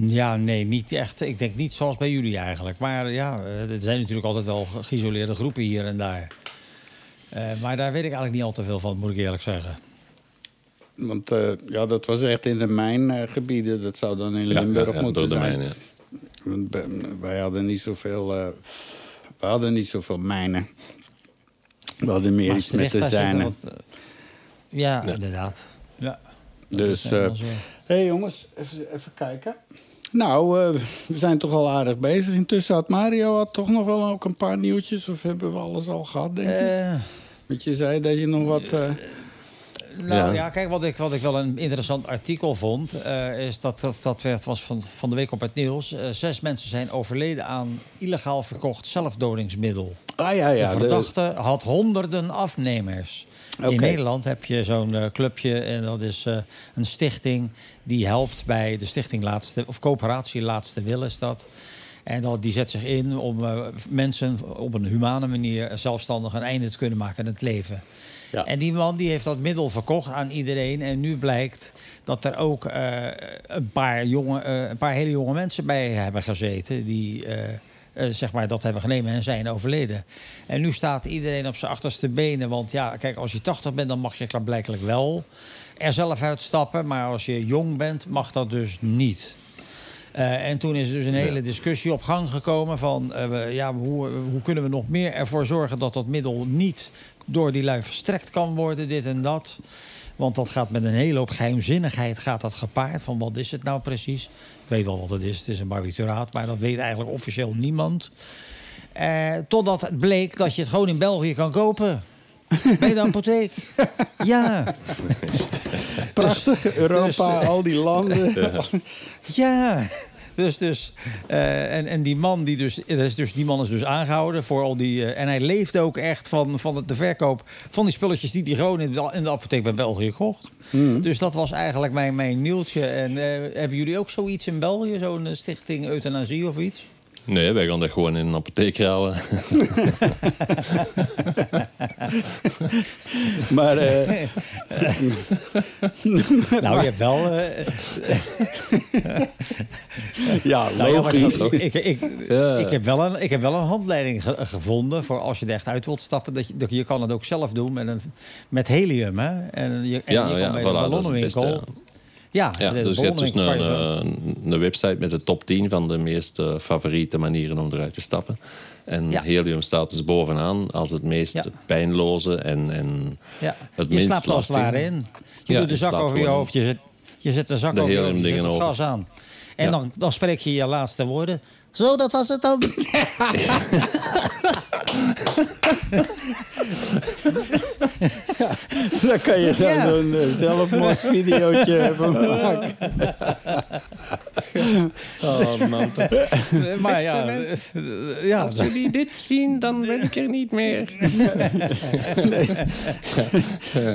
Ja, nee, niet echt. Ik denk niet zoals bij jullie eigenlijk. Maar ja, eh, er zijn natuurlijk altijd wel ge- geïsoleerde groepen hier en daar. Eh, maar daar weet ik eigenlijk niet al te veel van, moet ik eerlijk zeggen. Want eh, ja, dat was echt in de mijngebieden. Dat zou dan in Limburg ja, ja, moeten door de zijn. mijn, ja. Want bij- wij hadden niet zoveel, eh we hadden niet zoveel mijnen. We hadden meer iets met de zijnen. eh, ja, inderdaad. Ja. Dus, is hé hey jongens, even, even kijken. Nou, eh, we zijn toch al aardig bezig. Intussen had Mario had toch nog wel ook een paar nieuwtjes. Of hebben we alles al gehad, denk je? Eh, Want je zei dat je nog wat... Nou ja, Ja. kijk, wat ik, wat ik wel een interessant artikel vond, eh, is dat, dat dat werd, was van, van de week op het nieuws. Eh, zes mensen zijn overleden aan illegaal verkocht zelfdodingsmiddel. Ah ja, ja. de de- verdachte had honderden afnemers. In Nederland heb je zo'n eh, clubje en dat is een stichting die helpt bij de stichting Laatste, of coöperatie Laatste Wil is dat. En dat, die zet zich in om mensen op een humane manier zelfstandig een einde te kunnen maken aan het leven. Ja. En die man die heeft dat middel verkocht aan iedereen. En nu blijkt dat er ook eh, een, paar jonge, eh, een paar hele jonge mensen bij hebben gezeten. Die eh, zeg maar dat hebben genomen en zijn overleden. En nu staat iedereen op zijn achterste benen. Want ja, kijk, als je 80 bent, dan mag je blijkbaar wel er zelf uitstappen. Maar als je jong bent, mag dat dus niet. En toen is dus een hele discussie op gang gekomen van ja, hoe, hoe kunnen we nog meer ervoor zorgen dat dat middel niet door die lui verstrekt kan worden, dit en dat. Want dat gaat met een hele hoop geheimzinnigheid gaat dat gepaard. Van wat is het nou precies? Ik weet wel wat het is. Het is een barbituraat, maar dat weet eigenlijk officieel niemand. Eh, totdat het bleek dat je het gewoon in België kan kopen. Bij de apotheek. [LAUGHS] Ja. Prachtig, Europa, al die landen. Ja. Dus, dus, eh, en, en die man die dus, dat is dus, die man is dus aangehouden voor al die. eh, en hij leeft ook echt van, van de verkoop van die spulletjes die hij gewoon in de, in de apotheek bij België kocht. Dus dat was eigenlijk mijn, mijn nieuwtje. En eh, hebben jullie ook zoiets in België, zo'n eh, stichting euthanasie of iets? Nee, wij gaan dat gewoon in een apotheek halen. [LAUGHS] Maar eh, [LAUGHS] Nou, je hebt wel. eh, [LAUGHS] ja, Nou logisch. ik, ik, ik, Ja. ik, heb wel een, ik heb wel een handleiding ge- gevonden voor als je er echt uit wilt stappen. Dat je, dat je kan het ook zelf doen met, een, met helium. Hè? En je, en Ja, je kan ja, bij voilà, de dat is het ballonnenwinkel. Ja, dus je hebt dus een, eh, een website met de top 10 van de meest eh, favoriete manieren om eruit te stappen. En Ja. helium staat dus bovenaan als het meest Ja. pijnloze en, en ja. het Je minst slaapt als het ware in. Je doet de zak over je hoofd. Je zet, je zet de zak de over je hoofd. Je zet het over. gas aan. En dan, dan spreek je je laatste woorden. Zo, dat was het dan. [LAUGHS] Daar kan je dan Ja. zo'n uh, zelfmoordvideootje [LAUGHS] van maken. [LAUGHS] Oh, man. maar ja, mensen, eh, ja, Als jullie dit zien, dan ben ik er niet meer.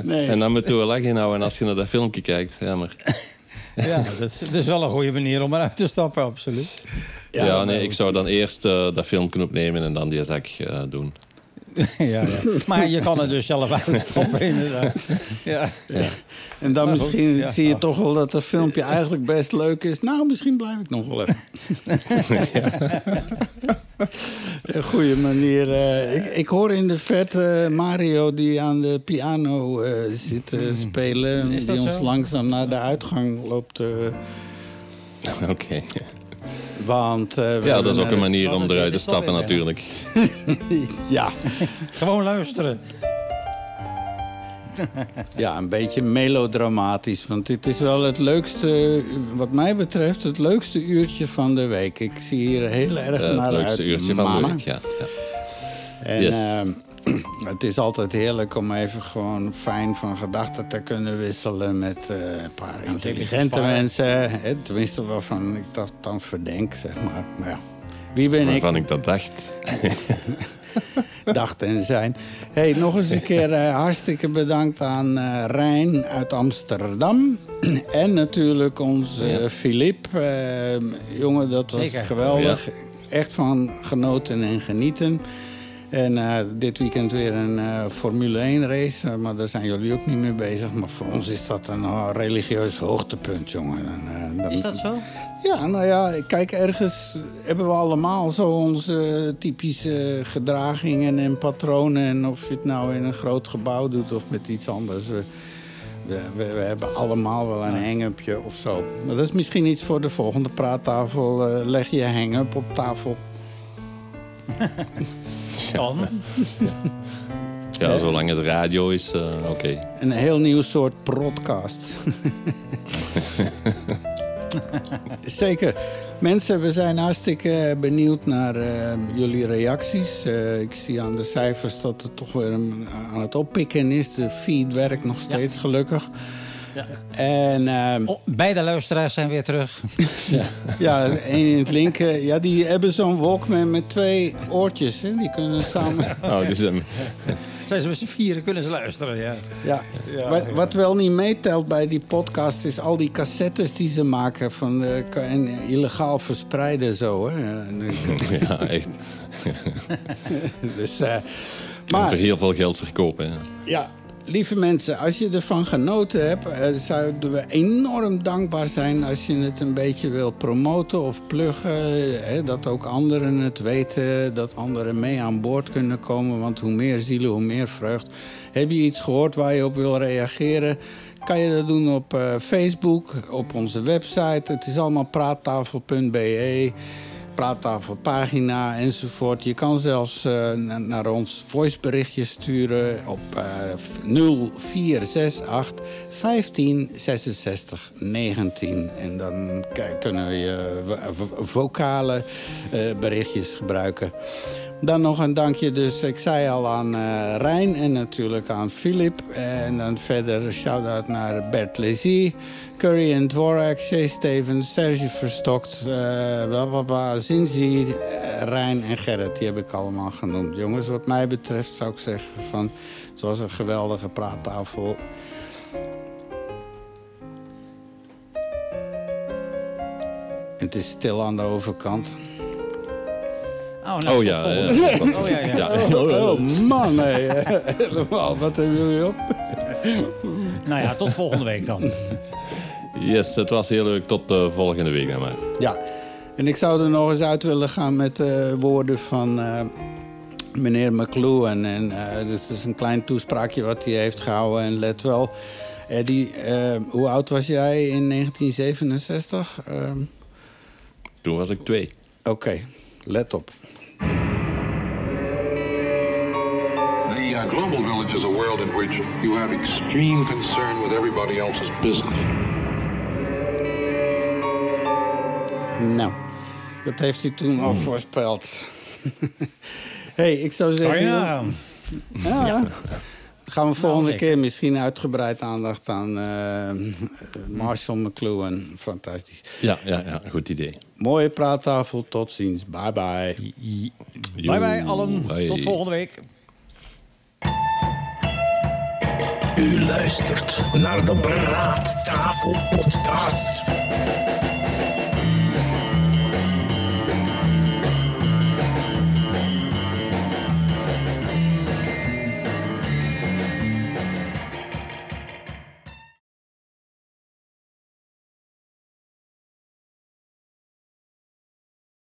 Nee. En dan moet je lachen inhouden als je naar dat filmpje kijkt. Ja, maar... ja dat, is, dat is wel een goede manier om eruit te stappen, absoluut. Ja, nee, ik zou dan eerst eh, dat filmpje opnemen en dan die zak eh, doen. [LAUGHS] ja, ja. Maar je kan er dus zelf uitstappen, [LAUGHS] inderdaad. Ja. En dan Maar goed, misschien ja. zie je toch wel dat het filmpje eigenlijk best leuk is. Nou, misschien blijf ik nog wel even. [LAUGHS] Een goede manier. eh, ik, ik hoor in de vet eh, Mario die aan de piano zit te spelen. Hmm. Dat Die ons zo? langzaam naar de uitgang loopt. eh, Oké. Want, eh, we Ja, dat is ook een manier om eruit te stappen natuurlijk. [LAUGHS] ja. Gewoon luisteren. [LAUGHS] ja, een beetje melodramatisch. Want dit is wel het leukste, wat mij betreft, het leukste uurtje van de week. Ik zie hier heel erg naar het uit. leukste uurtje van de week, ja. ja. En Yes. ehm, [CLEARS THROAT] het is altijd heerlijk om even gewoon fijn van gedachten te kunnen wisselen met eh, een paar intelligente mensen. Hè, tenminste, waarvan ik dat dan verdenk, zeg maar. Maar ja, wie ben ik? Waarvan ik dat dacht. [LAUGHS] [LAUGHS] dacht en zijn. Hey, nog eens een keer eh, hartstikke bedankt aan eh Rijn uit Amsterdam. [CLEARS THROAT] en natuurlijk. Philippe. Eh, jongen, dat was Zeker. geweldig. Echt van genoten en genieten. En eh, dit weekend weer een eh, Formule 1 race. eh, maar daar zijn jullie ook niet mee bezig. Maar voor ons is dat een religieus hoogtepunt, jongen. En, Is dat zo? ja, nou ja, kijk, ergens hebben we allemaal zo onze typische gedragingen en patronen. En of je het nou in een groot gebouw doet of met iets anders. We, we, hebben allemaal wel een hang-upje of zo. Maar dat is misschien iets voor de volgende praattafel. Leg je hang-up op tafel. [LAUGHS] Kan. Ja, zolang het radio is, eh, oké. Een heel nieuw soort podcast. [LAUGHS] Zeker. Mensen, we zijn hartstikke benieuwd naar eh, jullie reacties. Eh, ik zie aan de cijfers dat het toch weer een- aan het oppikken is. De feed werkt nog steeds, gelukkig. Ja. En ehm, Oh, beide luisteraars zijn weer terug. [LAUGHS] ja, één in het linker. Ja, die hebben zo'n Walkman met twee oortjes. Hè? Die kunnen samen... [LAUGHS] Oh, dus, ehm, Zijn ze met z'n vieren, kunnen ze luisteren, ja. Ja. Ja, wat, ja. wat wel niet meetelt bij die podcast is al die cassettes die ze maken van de, en illegaal verspreiden zo. Hè. Ja, [LAUGHS] echt. dus, eh, Maar... heel veel geld verkopen. hè. ja, lieve mensen, als je ervan genoten hebt, eh, zouden we enorm dankbaar zijn als je het een beetje wilt promoten of pluggen. Dat ook anderen het weten, dat anderen mee aan boord kunnen komen. Want hoe meer zielen, hoe meer vreugd. Heb je iets gehoord waar je op wil reageren? Kan je dat doen op eh, Facebook, op onze website. Het is allemaal praattafel.be praattafelpagina enzovoort. Je kan zelfs eh, na- naar ons voiceberichtjes sturen op eh, 0468 15 66 19. En dan kunnen we je v- vocale eh, berichtjes gebruiken. Dan nog een dankje dus, ik zei al aan eh Rijn en natuurlijk aan Filip. En dan verder shout-out naar Bert Lezy, Curry en Dvorak, Shay Stevens, Serge Verstokt, blablabla, Zinzi, eh, Rijn en Gerrit. Die heb ik allemaal genoemd. Jongens, wat mij betreft zou ik zeggen van... Het was een geweldige praattafel. Het is stil aan de overkant. Oh, nou, Oh ja, eh, Oh, ja, ja. ja. Oh, oh, man, [LAUGHS] helemaal. Wat hebben jullie op? Nou ja, tot volgende week dan. Yes, het was heel leuk. Tot de volgende week dan maar. Ja, en ik zou er nog eens uit willen gaan met de woorden van eh, meneer McLuhan. En, eh, dus het is een klein toespraakje wat hij heeft gehouden. En let wel, Eddie, eh, hoe oud was jij in 1967? Ehm, Toen was ik twee. Oké, let op. Uh, global village is a world in which you have extreme concern with everybody else's business. Nou, dat heeft u toen al voorspeld. [LAUGHS] hey, ik zou zeggen... Nagaan. Ja. Ja. Gaan we volgende zeker. keer misschien uitgebreid aandacht aan eh, Marshall McLuhan. Fantastisch. Ja, ja, ja, goed idee. Mooie praattafel, tot ziens. Bye bye. Bye bye allen. Bye. Tot volgende week. U luistert naar de Praattafel Podcast.